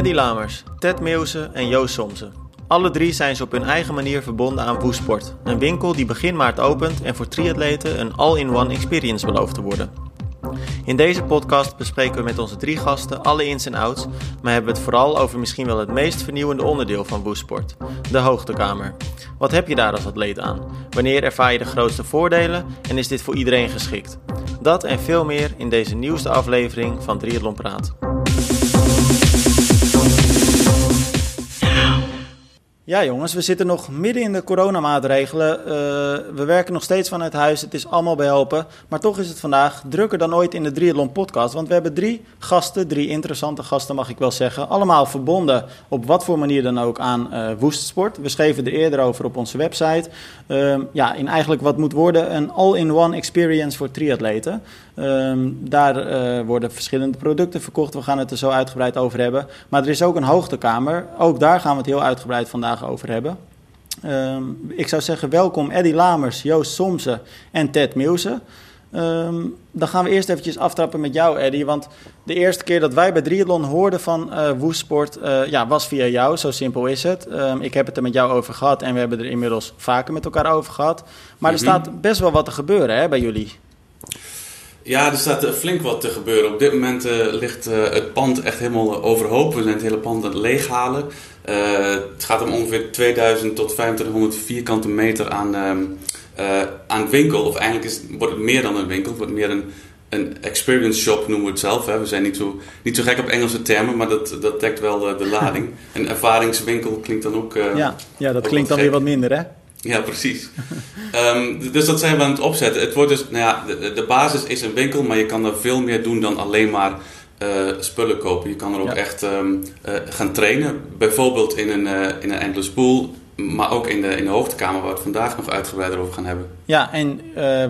Eddie Lamers, Ted Meeuwse en Joost Somsen. Alle drie zijn ze op hun eigen manier verbonden aan Woesport, een winkel die begin maart opent en voor triatleten een all-in-one experience belooft te worden. In deze podcast bespreken we met onze drie gasten alle ins en outs, maar hebben we het vooral over misschien wel het meest vernieuwende onderdeel van Woesport, de hoogtekamer. Wat heb je daar als atleet aan? Wanneer ervaar je de grootste voordelen en is dit voor iedereen geschikt? Dat en veel meer in deze nieuwste aflevering van Triathlon Praat. Ja, jongens, we zitten nog midden in de coronamaatregelen. Uh, we werken nog steeds vanuit huis. Het is allemaal behelpen. Maar toch is het vandaag drukker dan ooit in de Triathlon podcast. Want we hebben drie gasten, drie interessante gasten mag ik wel zeggen. Allemaal verbonden op wat voor manier dan ook aan uh, Woestsport. We schreven er eerder over op onze website. Uh, ja, in eigenlijk wat moet worden een all-in-one experience voor triatleten. Um, daar uh, worden verschillende producten verkocht. We gaan het er zo uitgebreid over hebben. Maar er is ook een hoogtekamer. Ook daar gaan we het heel uitgebreid vandaag over hebben. Um, ik zou zeggen welkom Eddie Lamers, Joost Somsen en Ted Meeuwse. Um, dan gaan we eerst eventjes aftrappen met jou, Eddie. Want de eerste keer dat wij bij Triathlon hoorden van uh, Woestsport, uh, ja, was via jou. Zo simpel is het. Um, ik heb het er met jou over gehad en we hebben er inmiddels vaker met elkaar over gehad. Maar mm -hmm. er staat best wel wat te gebeuren hè, bij jullie. Ja, er staat flink wat te gebeuren. Op dit moment uh, ligt uh, het pand echt helemaal overhoop. We zijn het hele pand aan het leeghalen. Uh, het gaat om ongeveer 2000 tot 2500 vierkante meter aan, aan winkel. Of eigenlijk is, wordt het meer dan een winkel. Het wordt meer een, een experience shop, noemen we het zelf. Hè. We zijn niet zo, niet zo gek op Engelse termen, maar dat, dat dekt wel de lading. een ervaringswinkel klinkt dan ook... ja, ja, dat klinkt dan weer wat minder, hè? Ja, precies. um, dus dat zijn we aan het opzetten. Het wordt dus, nou ja, de, de, basis is een winkel, maar je kan er veel meer doen dan alleen maar uh, spullen kopen. Je kan er ook ja. echt um, uh, gaan trainen. Bijvoorbeeld in een, uh, in een endless pool, maar ook in de, in de hoogtekamer, waar we het vandaag nog uitgebreider over gaan hebben. Ja, en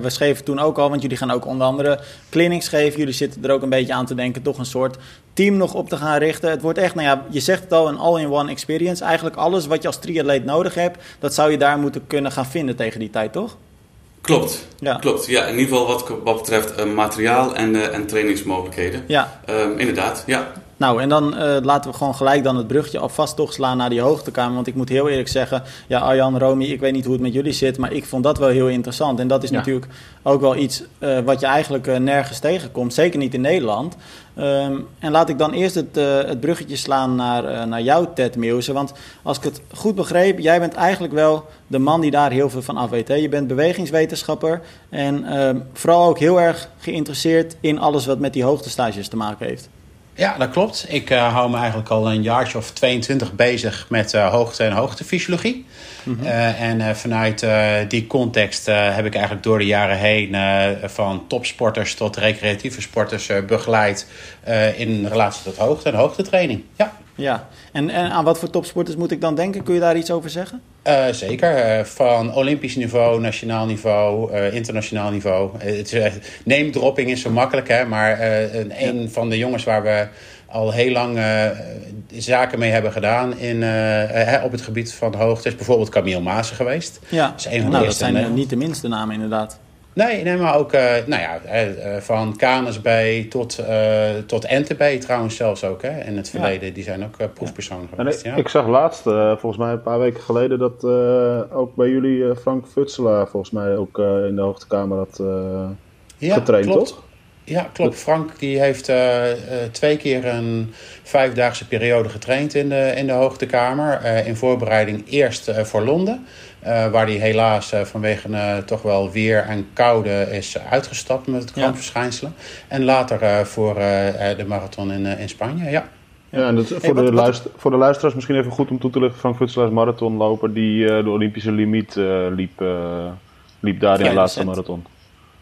we schreven toen ook al, want jullie gaan ook onder andere clinics geven. Jullie zitten er ook een beetje aan te denken, toch een soort team nog op te gaan richten. Het wordt echt, nou ja, je zegt het al, een all-in-one experience. Eigenlijk alles wat je als triatleet nodig hebt, dat zou je daar moeten kunnen gaan vinden tegen die tijd, toch? Klopt, ja. klopt. Ja, in ieder geval wat, wat betreft uh, materiaal en, uh, en trainingsmogelijkheden. Ja. Um, inderdaad, ja. Nou, en dan uh, laten we gewoon gelijk dan het brugje alvast toch slaan naar die hoogtekamer. Want ik moet heel eerlijk zeggen, ja, Arjan, Romy, ik weet niet hoe het met jullie zit, maar ik vond dat wel heel interessant. En dat is ja. natuurlijk ook wel iets uh, wat je eigenlijk uh, nergens tegenkomt, zeker niet in Nederland. Um, en laat ik dan eerst het, het bruggetje slaan naar, naar jou, Ted Meeuwse. Want als ik het goed begreep, jij bent eigenlijk wel de man die daar heel veel van af weet. Hè? Je bent bewegingswetenschapper en um, vooral ook heel erg geïnteresseerd in alles wat met die hoogtestages te maken heeft. Ja, dat klopt. Ik uh, hou me eigenlijk al een jaartje of 22 bezig met uh, hoogte en hoogtefysiologie. Mm -hmm. uh, en vanuit die context heb ik eigenlijk door de jaren heen van topsporters tot recreatieve sporters begeleid in relatie tot hoogte en hoogtetraining. Ja. Ja, en, en aan wat voor topsporters moet ik dan denken? Kun je daar iets over zeggen? Uh, zeker. Uh, van olympisch niveau, nationaal niveau, uh, internationaal niveau. het is, name dropping is zo makkelijk, hè, maar een, ja. een van de jongens waar we al heel lang zaken mee hebben gedaan in, op het gebied van hoogte is bijvoorbeeld Camille Maassen geweest. Ja, dat, is een van nou, de dat zijn niet de minste namen inderdaad. Nee, nee, maar ook uh, nou ja, uh, van KNSB tot, uh, tot NTB trouwens zelfs ook. Hè, in het verleden, ja. die zijn ook proefpersonen ja. geweest. Ja. Ik zag laatst, volgens mij een paar weken geleden, dat ook bij jullie Frank Futselaar volgens mij ook in de hoogtekamer had getraind, klopt. toch? Ja, klopt. Frank die heeft twee keer een vijfdaagse periode getraind in de, in de hoogtekamer. in voorbereiding eerst voor Londen. Uh, waar hij helaas uh, vanwege uh, toch wel weer en koude is uitgestapt met het krampverschijnselen. Ja. En later voor de marathon in, in Spanje, ja. Ja, en dat, voor, hey, wat, de luister, voor de luisteraars misschien even goed om toe te lichten. Frank Futselaar marathonloper die de Olympische limiet liep, liep daar in de laatste marathon.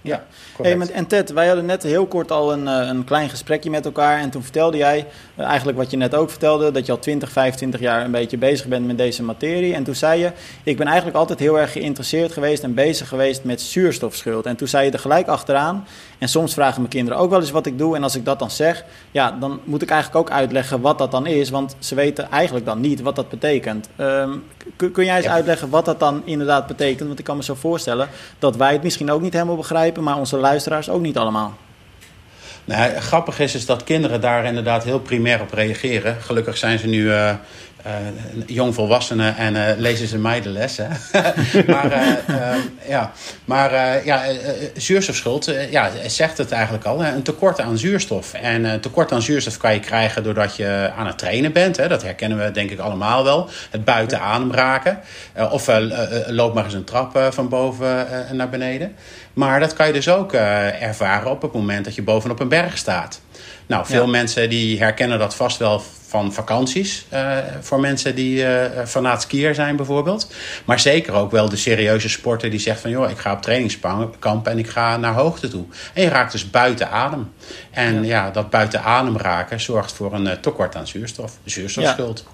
Ja, hey, en Ted, wij hadden net heel kort al een, een klein gesprekje met elkaar. En toen vertelde jij uh, eigenlijk wat je net ook vertelde: dat je al 20, 25 jaar een beetje bezig bent met deze materie. En toen zei je: Ik ben eigenlijk altijd heel erg geïnteresseerd geweest en bezig geweest met zuurstofschuld. En toen zei je er gelijk achteraan. En soms vragen mijn kinderen ook wel eens wat ik doe. En als ik dat dan zeg, ja, dan moet ik eigenlijk ook uitleggen wat dat dan is. Want ze weten eigenlijk dan niet wat dat betekent. Um, kun, kun jij eens ja. uitleggen wat dat dan inderdaad betekent? Want ik kan me zo voorstellen dat wij het misschien ook niet helemaal begrijpen, maar onze luisteraars ook niet allemaal. Nou, grappig is, is dat kinderen daar inderdaad heel primair op reageren. Gelukkig zijn ze nu uh, jongvolwassenen en lezen ze mij de les. Maar ja, maar ja, zuurstofschuld, ja, zegt het eigenlijk al. Een tekort aan zuurstof. En een tekort aan zuurstof kan je krijgen doordat je aan het trainen bent. Hè? Dat herkennen we denk ik allemaal wel. Het buiten adem raken. of loop maar eens een trap van boven naar beneden. Maar dat kan je dus ook ervaren op het moment dat je bovenop een berg staat. Nou, veel mensen die herkennen dat vast wel van vakanties. Uh, voor mensen die uh, fanaat skier zijn bijvoorbeeld. Maar zeker ook wel de serieuze sporter die zegt van... joh, ik ga op trainingskamp en ik ga naar hoogte toe. En je raakt dus buiten adem. En ja, ja dat buiten adem raken zorgt voor een tekort aan zuurstof. Zuurstofschuld. Ja.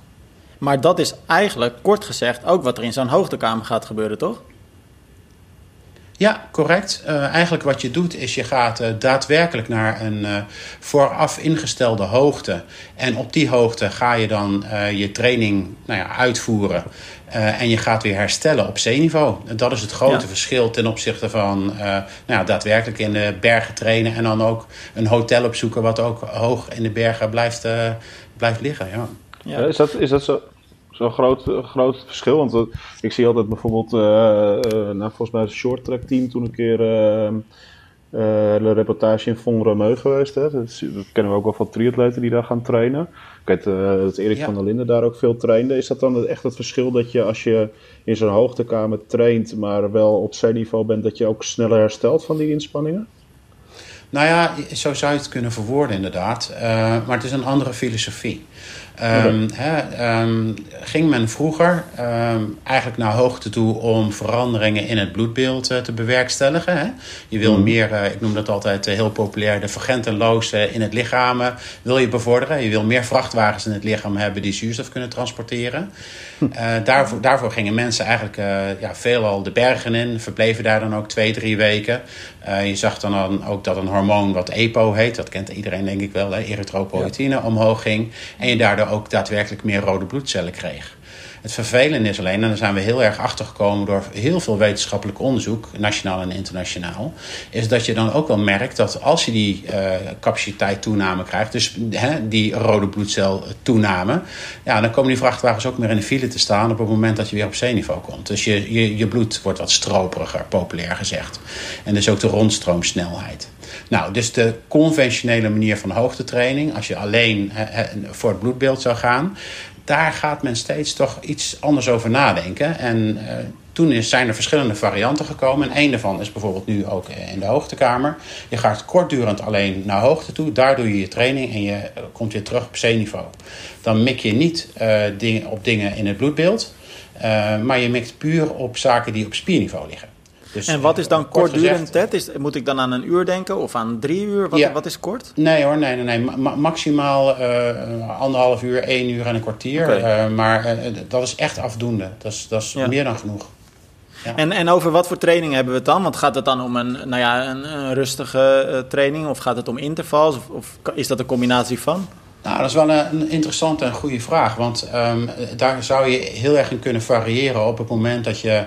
Maar dat is eigenlijk, kort gezegd, ook wat er in zo'n hoogtekamer gaat gebeuren, toch? Ja, correct. Uh, eigenlijk wat je doet is je gaat uh, daadwerkelijk naar een uh, vooraf ingestelde hoogte. En op die hoogte ga je dan je training nou ja, uitvoeren. en je gaat weer herstellen op zeeniveau. En dat is het grote ja. verschil ten opzichte van nou ja, daadwerkelijk in de bergen trainen. En dan ook een hotel opzoeken wat ook hoog in de bergen blijft, blijft liggen. Ja. Ja. Is, dat, is dat zo? Zo'n groot, groot verschil. Want uh, ik zie altijd bijvoorbeeld, uh, uh, nou, volgens mij het short track team toen een keer de reportage in Vongremeu geweest. Hè. Dat, dat, kennen we ook wel van triatleten die daar gaan trainen. Ik weet dat Erik ja. van der Linden daar ook veel trainde. Is dat dan echt het verschil dat je als je in zo'n hoogtekamer traint, maar wel op C-niveau bent, dat je ook sneller herstelt van die inspanningen? Nou ja, zo zou je het kunnen verwoorden inderdaad. maar het is een andere filosofie. Um, um, ging men vroeger um, eigenlijk naar hoogte toe om veranderingen in het bloedbeeld uh, te bewerkstelligen. Hè? Je wil mm. meer, uh, ik noem dat altijd uh, heel populair, de vergentenloos in het lichaam wil je bevorderen. Je wil meer vrachtwagens in het lichaam hebben die zuurstof kunnen transporteren. Hm. daarvoor, daarvoor gingen mensen eigenlijk ja, veelal de bergen in, verbleven daar dan ook twee, drie weken. Je zag dan, ook dat een hormoon wat EPO heet, dat kent iedereen denk ik wel, ja. omhoog ging. En je daardoor ook daadwerkelijk meer rode bloedcellen kreeg. Het vervelende is alleen, en daar zijn we heel erg achter gekomen door heel veel wetenschappelijk onderzoek, nationaal en internationaal, is dat je dan ook wel merkt dat als je die uh, capaciteit toename krijgt, dus hè, die rode bloedcel toename, ja, dan komen die vrachtwagens ook meer in de file te staan op het moment dat je weer op zeeniveau komt. Dus je, je, je bloed wordt wat stroperiger, populair gezegd. En dus ook de rondstroomsnelheid. Nou, dus de conventionele manier van hoogtetraining, als je alleen voor het bloedbeeld zou gaan, daar gaat men steeds toch iets anders over nadenken. En uh, toen is, zijn er verschillende varianten gekomen. En een daarvan is bijvoorbeeld nu ook in de hoogtekamer. Je gaat kortdurend alleen naar hoogte toe. Daar doe je je training en je komt weer terug op zeeniveau. Dan mik je niet op dingen in het bloedbeeld. Maar je mikt puur op zaken die op spierniveau liggen. Dus, en wat is dan kortdurend, Ted? Is, moet ik dan aan een uur denken of aan drie uur? Wat, ja. wat is kort? Nee hoor, nee, nee, nee. Ma maximaal uh, anderhalf uur, één uur en een kwartier. Okay. Uh, maar uh, dat is echt afdoende. Dat is, dat is ja. meer dan genoeg. Ja. En, en over wat voor training hebben we het dan? Want gaat het dan om een, nou ja, een, een rustige training of gaat het om intervals? Of, of is dat een combinatie van? Nou, dat is wel een, een interessante en goede vraag. Want um, daar zou je heel erg in kunnen variëren op het moment dat je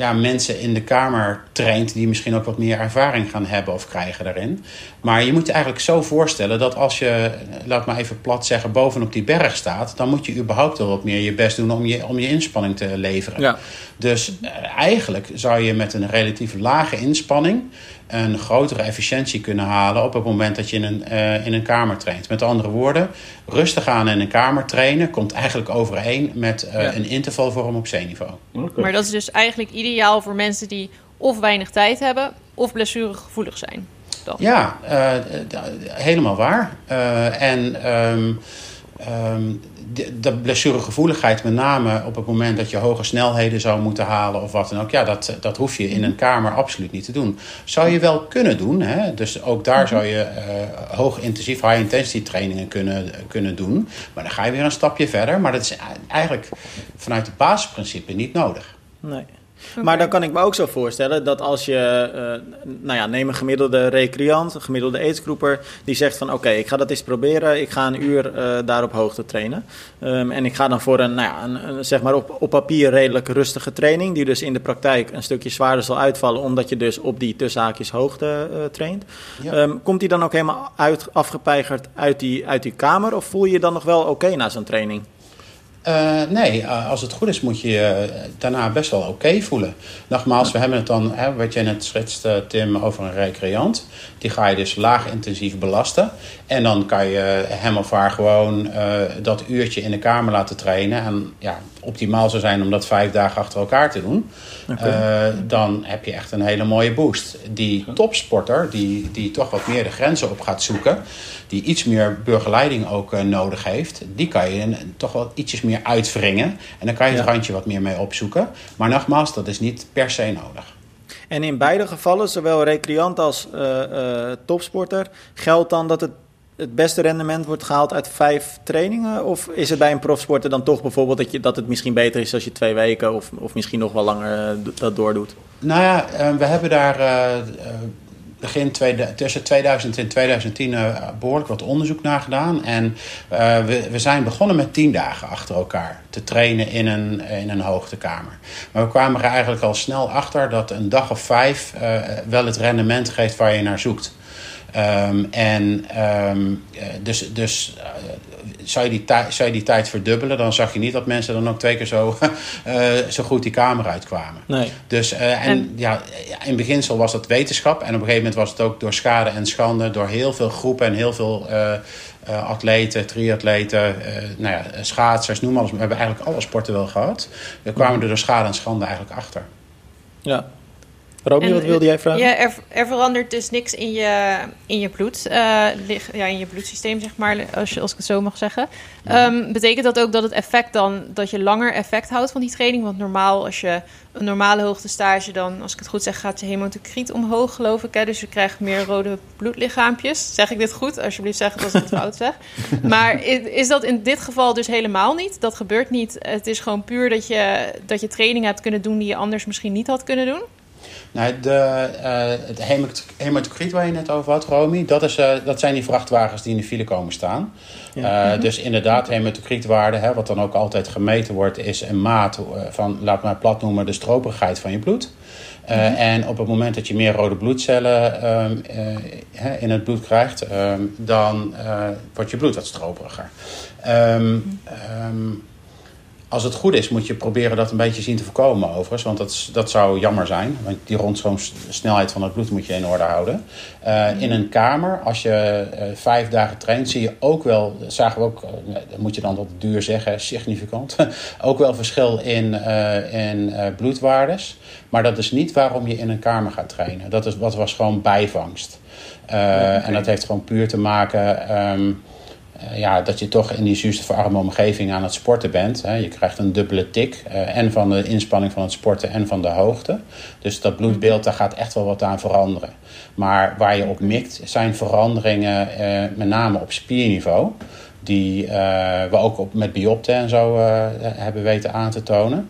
ja, mensen in de Kamer traint die misschien ook wat meer ervaring gaan hebben of krijgen daarin. Maar je moet je eigenlijk zo voorstellen dat als je, laat maar even plat zeggen, bovenop die berg staat, dan moet je überhaupt wel wat meer je best doen om je, om je inspanning te leveren. Ja. Dus uh, eigenlijk zou je met een relatief lage inspanning een grotere efficiëntie kunnen halen op het moment dat je in een, uh, in een kamer traint. Met andere woorden, rustig aan in een kamer trainen komt eigenlijk overeen met uh, ja. een intervalvorm op zeeniveau. Okay. Maar dat is dus eigenlijk ideaal voor mensen die of weinig tijd hebben of blessuregevoelig zijn. Toch? Ja, uh, helemaal waar. en um, um, de, blessuregevoeligheid, met name op het moment dat je hoge snelheden zou moeten halen of wat dan ook, ja, dat, dat hoef je in een kamer absoluut niet te doen. Zou je wel kunnen doen, hè? dus ook daar zou je uh, hoog intensief high intensity trainingen kunnen, kunnen doen. Maar dan ga je weer een stapje verder, maar dat is eigenlijk vanuit het basisprincipe niet nodig. Nee. Maar dan kan ik me ook zo voorstellen dat als je, uh, nou ja, neem een gemiddelde recreant, een gemiddelde aidsgroeper, die zegt van oké, ik ga dat eens proberen, ik ga een uur uh, daar op hoogte trainen. Um, en ik ga dan voor een, nou ja, een, een, zeg maar op, op papier redelijk rustige training, die dus in de praktijk een stukje zwaarder zal uitvallen, omdat je dus op die tussenhaakjes hoogte uh, traint. Ja. Um, komt die dan ook helemaal uit, afgepeigerd uit die, uit die kamer of voel je je dan nog wel oké okay na zo'n training? Uh, nee, uh, als het goed is moet je je uh, daarna best wel oké voelen. Nogmaals, we hebben het dan, hè, wat je net schetst, Tim, over een recreant. Die ga je dus laag intensief belasten. En dan kan je hem of haar gewoon dat uurtje in de kamer laten trainen. En ja, optimaal zou zijn om dat vijf dagen achter elkaar te doen. Okay. dan heb je echt een hele mooie boost. Die topsporter, die, die toch wat meer de grenzen op gaat zoeken die iets meer begeleiding ook uh, nodig heeft, die kan je toch wel ietsjes meer uitwringen. En dan kan je het ja. randje wat meer mee opzoeken. Maar nogmaals, dat is niet per se nodig. En in beide gevallen, zowel recreant als uh, topsporter, geldt dan dat het het beste rendement wordt gehaald uit vijf trainingen? Of is het bij een profsporter dan toch bijvoorbeeld dat, je, dat het misschien beter is als je twee weken of, of misschien nog wel langer dat doordoet? Nou ja, we hebben daar begin tweede, tussen 2000 en 2010 uh, behoorlijk wat onderzoek naar gedaan. En we, we zijn begonnen met tien dagen achter elkaar te trainen in een, in een hoogtekamer. Maar we kwamen er eigenlijk al snel achter dat een dag of vijf wel het rendement geeft waar je naar zoekt. Um, en um, dus, dus uh, zou, je die zou je die tijd verdubbelen, dan zag je niet dat mensen dan ook twee keer zo, uh, zo goed die kamer uitkwamen. Nee. Dus, en, en, ja, in beginsel was dat wetenschap. En op een gegeven moment was het ook door schade en schande, door heel veel groepen en heel veel atleten, triatleten, nou ja, schaatsers, noem alles. We hebben eigenlijk alle sporten wel gehad. We kwamen er door schade en schande eigenlijk achter. Ja, Romy, wat wilde jij vragen? Ja, er, er, verandert dus niks in je, in je bloed. Uh, ja, in je bloedsysteem, zeg maar, als, je, als ik het zo mag zeggen. Um, betekent dat ook dat het effect dan, dat je langer effect houdt van die training? Want normaal, als je een normale hoogtestage, dan, als ik het goed zeg, gaat je hemotocriet omhoog, geloof ik. Hè? Dus je krijgt meer rode bloedlichaampjes. Zeg ik dit goed? Alsjeblieft zeg het als ik het fout zeg. Maar is dat in dit geval dus helemaal niet? Dat gebeurt niet. Het is gewoon puur dat je, dat je training hebt kunnen doen die je anders misschien niet had kunnen doen? Nou, de, uh, het hematocriet waar je net over had, Romy, dat, is, uh, dat zijn die vrachtwagens die in de file komen staan. Ja. Uh, dus inderdaad, hematocrietwaarde, hè, wat dan ook altijd gemeten wordt, is een maat van, laat maar plat noemen, de stroperigheid van je bloed. -hmm. En op het moment dat je meer rode bloedcellen um, uh, in het bloed krijgt, um, dan wordt je bloed wat stroperiger. Um, als het goed is, moet je proberen dat een beetje zien te voorkomen overigens. Want dat, dat zou jammer zijn. Want die rondstroomsnelheid van het bloed moet je in orde houden. Uh, in een kamer, als je uh, vijf dagen traint, zie je ook wel... Zagen we ook, uh, dat moet je dan wat duur zeggen, significant. ook wel verschil in, in bloedwaardes. Maar dat is niet waarom je in een kamer gaat trainen. Dat, is, dat was gewoon bijvangst. Okay. En dat heeft gewoon puur te maken... Um, uh, ja, dat je toch in die zuurstofarme omgeving aan het sporten bent. Hè. Je krijgt een dubbele tik. Uh, en van de inspanning van het sporten en van de hoogte. Dus dat bloedbeeld, daar gaat echt wel wat aan veranderen. Maar waar je op mikt, zijn veranderingen uh, met name op spierniveau. Die we ook op, met biopten en zo hebben weten aan te tonen.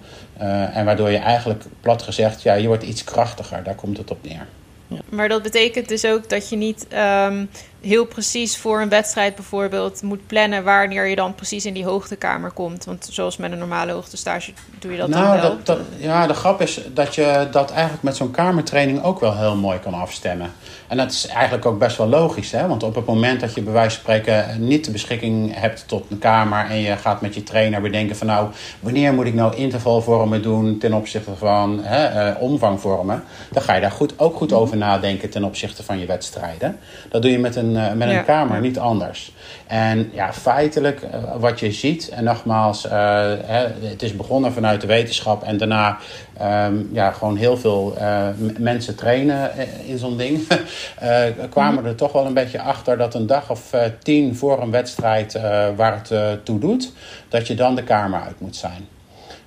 en waardoor je eigenlijk, plat gezegd, ja, je wordt iets krachtiger. Daar komt het op neer. Ja. Maar dat betekent dus ook dat je niet um, heel precies voor een wedstrijd bijvoorbeeld moet plannen wanneer je dan precies in die hoogtekamer komt. Want zoals met een normale hoogtestage doe je dat nou, dan wel. Dat, dat, ja, de grap is dat je dat eigenlijk met zo'n kamertraining ook wel heel mooi kan afstemmen. En dat is eigenlijk ook best wel logisch, hè? want op het moment dat je bij wijze van spreken niet de beschikking hebt tot een kamer en je gaat met je trainer bedenken van nou, wanneer moet ik nou intervalvormen doen ten opzichte van hè, uh, omvangvormen, dan ga je daar goed, ook goed over nadenken ten opzichte van je wedstrijden. Dat doe je met een, uh, met een kamer niet anders. En ja, feitelijk uh, wat je ziet, en nogmaals, hè, het is begonnen vanuit de wetenschap en daarna um, ja, gewoon heel veel mensen trainen in zo'n ding. Kwamen er toch wel een beetje achter dat een dag of tien voor een wedstrijd waar het toe doet, dat je dan de kamer uit moet zijn.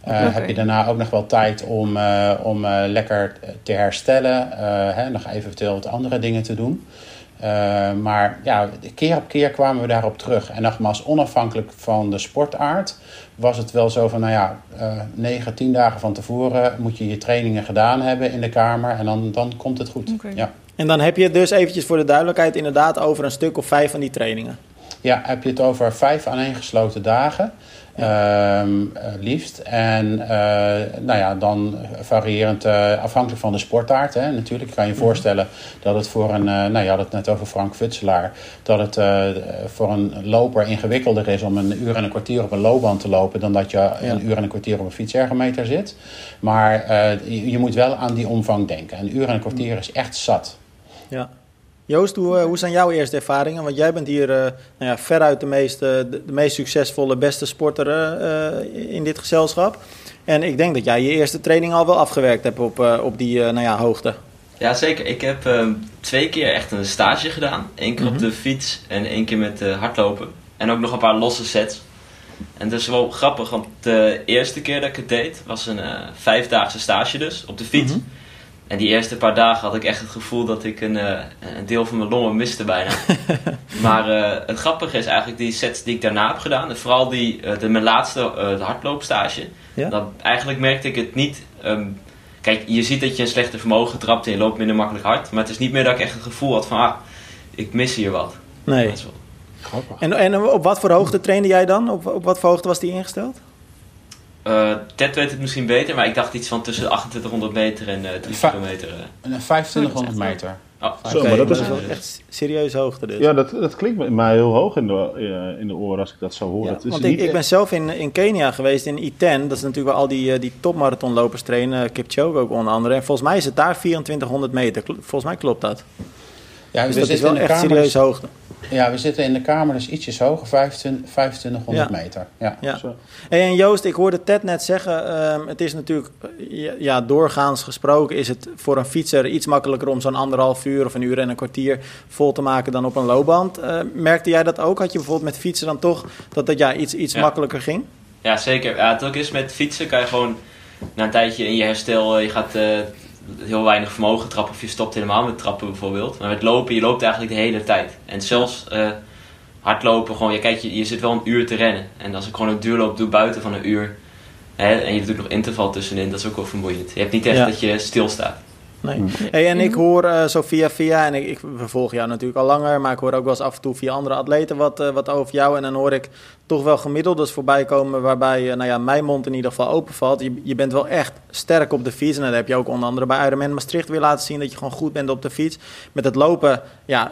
Okay. Heb je daarna ook nog wel tijd om, om lekker te herstellen, hè, nog eventueel wat andere dingen te doen. Eh, maar ja, keer op keer kwamen we daarop terug. En nogmaals, onafhankelijk van de sportaard was het wel zo van, nou ja, uh, 9, 10 dagen van tevoren moet je je trainingen gedaan hebben in de kamer en dan, dan komt het goed. Ja. En dan heb je het dus eventjes voor de duidelijkheid inderdaad over een stuk of vijf van die trainingen. Ja, heb je het over vijf aaneengesloten dagen. ehm, eh, liefst. En eh, nou ja, dan variërend eh, afhankelijk van de sportaard. Hè. Natuurlijk kan je je voorstellen dat het voor een, nou je had het net over Frank Futselaar, dat het voor een loper ingewikkelder is om een uur en een kwartier op een loopband te lopen dan dat je een uur en een kwartier op een fietsergometer zit. Maar je, je moet wel aan die omvang denken. Een uur en een kwartier is echt zat. Ja. Joost, hoe, eh, hoe zijn jouw eerste ervaringen? Want jij bent hier eh, nou ja, veruit de meest, de, de meest succesvolle, beste sporter eh, in dit gezelschap. En ik denk dat jij je eerste training al wel afgewerkt hebt op, op die nou ja, hoogte. Ja, zeker. Ik heb ehm, twee keer echt een stage gedaan. Eén keer op de fiets en één keer met hardlopen. En ook nog een paar losse sets. En dat is wel grappig, want de eerste keer dat ik het deed was een vijfdaagse stage dus, op de fiets. En die eerste paar dagen had ik echt het gevoel dat ik een, eh, een deel van mijn longen miste bijna. maar eh, het grappige is eigenlijk die sets die ik daarna heb gedaan. En vooral die, eh, de, mijn laatste eh, de hardloopstage. Ja? Dan, eigenlijk merkte ik het niet... ehm, kijk, je ziet dat je een slechter vermogen trapt en je loopt minder makkelijk hard. Maar het is niet meer dat ik echt het gevoel had van... Ah, ik mis hier wat. Nee. Dat wel- Grappig. En, en op wat voor hoogte trainde jij dan? Op, op wat voor hoogte was die ingesteld? Eh, Ted weet het misschien beter, maar ik dacht iets van tussen 2800 meter en eh 3 Va- kilometer. eh. Een 2500 meter. Oh, Zo, maar dat is wel wel- echt serieuze hoogte dus. Ja, dat, dat klinkt mij heel hoog in de, eh, in de oren als ik dat zo hoor. Ja, het is want niet ik, ben zelf in, in Kenia geweest, in I10. Dat is natuurlijk waar al die, eh, die topmarathonlopers trainen. Kipchoge ook onder andere. En volgens mij is het daar 2400 meter. Volgens mij klopt dat. Ja, Dus we dat is wel echt serieuze hoogte. Ja, we zitten in de kamer dus ietsjes hoger, 25, 2500 Ja. meter. Ja. Ja. Hey, en Joost, ik hoorde Ted net zeggen, ehm, het is natuurlijk, ja, doorgaans gesproken is het voor een fietser iets makkelijker om zo'n anderhalf uur of een uur en een kwartier vol te maken dan op een loopband. Eh, merkte jij dat ook? Had je bijvoorbeeld met fietsen dan toch dat dat ja, iets, iets Ja. makkelijker ging? Ja, zeker. Ja, het ook is met fietsen kan je gewoon na een tijdje in je herstel, eh, je gaat eh, heel weinig vermogen trappen of je stopt helemaal met trappen bijvoorbeeld. Maar met lopen, je loopt eigenlijk de hele tijd. En zelfs eh, hardlopen, gewoon, ja, kijk, je, je zit wel een uur te rennen. En als ik gewoon een duurloop doe buiten van een uur, hè, en je doet nog interval tussenin, dat is ook wel vermoeiend. Je hebt niet echt Ja. dat je stilstaat. Nee. Hey, en ik hoor eh, zo via via, en ik, ik we volgen jou natuurlijk al langer, maar ik hoor ook wel eens af en toe via andere atleten wat, eh, wat over jou. En dan hoor ik toch wel gemiddeldes voorbij komen waarbij eh, nou ja, mijn mond in ieder geval openvalt. Je, je bent wel echt sterk op de fiets. En dat heb je ook onder andere bij Ironman Maastricht weer laten zien dat je gewoon goed bent op de fiets. Met het lopen ja,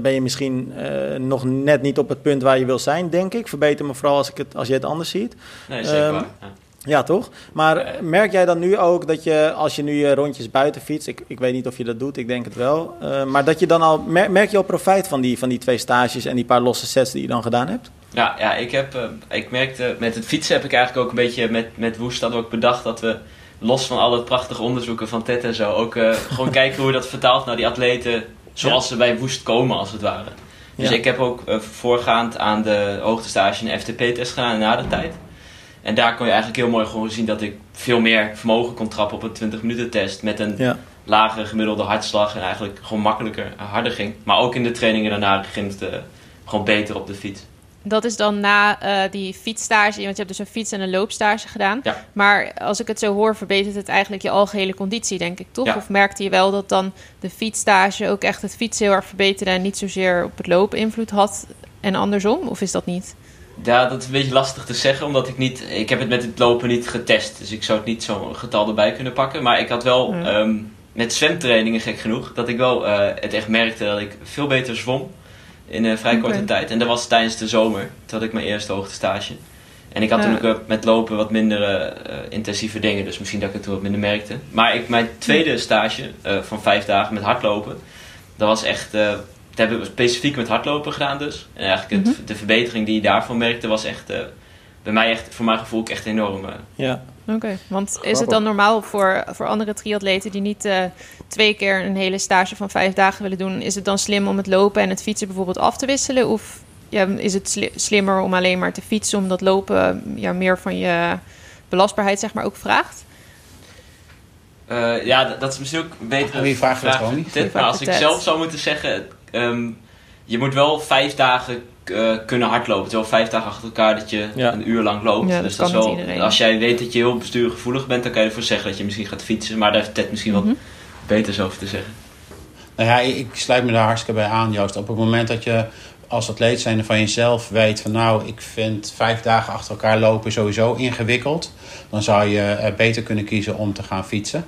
ben je misschien eh, nog net niet op het punt waar je wil zijn, denk ik. Verbeter me vooral als, ik het, als je het anders ziet. Nee, zeker Ehm, waar. Ja. Ja, toch? Maar merk jij dan nu ook dat je, als je nu je rondjes buiten fietst, ik, ik weet niet of je dat doet, ik denk het wel, eh, maar dat je dan al, mer- merk je al profijt van die, van die twee stages en die paar losse sets die je dan gedaan hebt? Ja, ja ik, heb, eh, ik merkte met het fietsen heb ik eigenlijk ook een beetje met, met Woest we ook bedacht dat we los van alle prachtige onderzoeken van Ted en zo ook eh, gewoon kijken hoe dat vertaalt naar die atleten zoals ze bij Woest komen als het ware. Dus Ja. ik heb ook voorgaand aan de hoogtestage een FTP-test gedaan na de tijd. En daar kon je eigenlijk heel mooi gewoon zien dat ik veel meer vermogen kon trappen op een 20 minuten test met een Ja. lagere gemiddelde hartslag en eigenlijk gewoon makkelijker harder ging. Maar ook in de trainingen daarna ging het eh, gewoon beter op de fiets. Dat is dan na eh, die fietsstage, want je hebt dus een fiets- en een loopstage gedaan. Ja. Maar als ik het zo hoor, verbetert het eigenlijk je algehele conditie, denk ik, toch? Ja. Of merkte je wel dat dan de fietsstage ook echt het fietsen heel erg verbeterde en niet zozeer op het lopen invloed had en andersom? Of is dat niet? Ja, dat is een beetje lastig te zeggen, omdat ik niet... Ik heb het met het lopen niet getest, dus ik zou het niet zo'n getal erbij kunnen pakken. Maar ik had wel Ja. ehm, met zwemtrainingen, gek genoeg, dat ik wel eh, het echt merkte dat ik veel beter zwom in een vrij korte tijd. En dat was tijdens de zomer, toen had ik mijn eerste hoogtestage. En ik had toen ook eh, met lopen wat minder eh, eh, intensieve dingen, dus misschien dat ik het toen wat minder merkte. Maar ik, mijn tweede stage eh, van vijf dagen met hardlopen, dat was echt... dat hebben we specifiek met hardlopen gedaan dus. En eigenlijk het, de verbetering die je daarvan merkte was echt... eh, bij mij echt, voor mijn gevoel ook echt enorm. eh. Ja. Oké, want is het dan normaal voor, voor andere triatleten die niet eh, twee keer een hele stage van vijf dagen willen doen, is het dan slim om het lopen en het fietsen bijvoorbeeld af te wisselen? Of ja, is het sli- slimmer om alleen maar te fietsen, omdat lopen ja, meer van je belastbaarheid zeg maar ook vraagt? Eh, ja, dat, dat is misschien ook een betere Wie vraagt vraag gewoon niet? Maar vraagt als ik het zelf zou moeten zeggen... ehm, je moet wel vijf dagen eh, kunnen hardlopen. Terwijl vijf dagen achter elkaar dat je Ja. een uur lang loopt. Ja, dat dus kan dat is niet wel, iedereen. als jij weet dat je heel bestuurgevoelig bent, dan kan je ervoor zeggen dat je misschien gaat fietsen. Maar daar heeft Ted misschien wat Mhm. beters over te zeggen. Nou ja, ik ik sluit me daar hartstikke bij aan, Joost. Op het moment dat je als atleet zijnde van jezelf weet van nou, ik vind vijf dagen achter elkaar lopen sowieso ingewikkeld, dan zou je eh, beter kunnen kiezen om te gaan fietsen.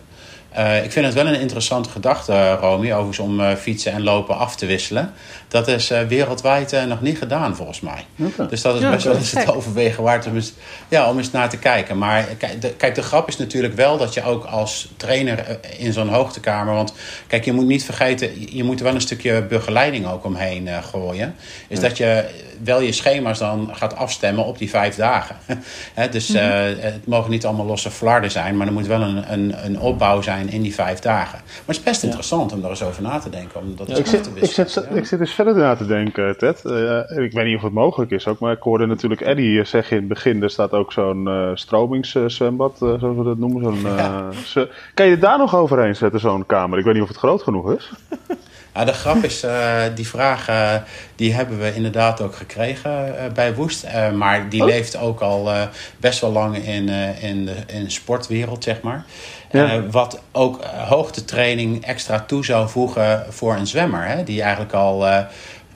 Eh, ik vind het wel een interessante gedachte, Romy, overigens om eh, fietsen en lopen af te wisselen. Dat is eh, wereldwijd eh, nog niet gedaan, volgens mij. Dus dat is Ja, best wel eens het overwegen waard om eens, ja, om eens naar te kijken. Maar kijk de, kijk, de grap is natuurlijk wel dat je ook als trainer eh, in zo'n hoogtekamer... Want kijk, je moet niet vergeten, je- moet er wel een stukje begeleiding ook omheen gooien. Is dat je wel je schema's dan gaat afstemmen op die vijf dagen. Dus Mhm. het mogen niet allemaal losse flarden zijn... maar er moet wel een, een, een opbouw zijn in die vijf dagen. Maar het is best interessant om daar eens over na te denken. Om dat Ik zit, te ik, zit, ik zit eens verder na te denken, Ted. Eh, ik weet niet of het mogelijk is ook, maar ik hoorde natuurlijk Eddie zeggen in het begin... er staat ook zo'n eh stromingszwembad, eh, zoals we dat noemen. Zo'n, eh, kan je er daar nog overheen zetten, zo'n kamer? Ik weet niet of het groot genoeg is. Ja, de grap is, eh, die vraag eh, die hebben we inderdaad ook gekregen eh, bij Woest. Maar die Oh. leeft ook al best wel lang in, in, de, in de sportwereld, zeg maar. Ja. Wat ook hoogtetraining extra toe zou voegen voor een zwemmer. Hè, die eigenlijk al eh,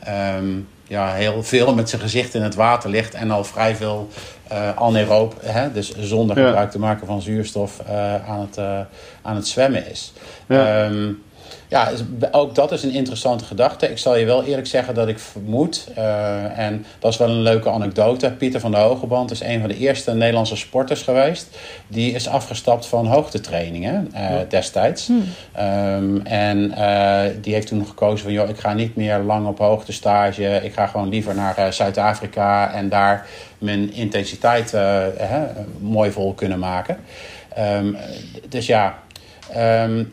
ehm, ja, heel veel met zijn gezicht in het water ligt en al vrij veel anaeroop, hè, dus zonder Ja. gebruik te maken van zuurstof, aan, het, aan het zwemmen is. Ja. Ehm, ja, ook dat is een interessante gedachte. Ik zal je wel eerlijk zeggen dat ik vermoed, eh, en dat is wel een leuke anekdote. Pieter van der Hogeband is een van de eerste Nederlandse sporters geweest. Die is afgestapt van hoogtetrainingen eh, destijds. Ehm, en eh, die heeft toen gekozen van, joh, ik ga niet meer lang op hoogte stage. Ik ga gewoon liever naar Zuid-Afrika en daar mijn intensiteit mooi vol kunnen maken. Ehm, dus ja, ehm,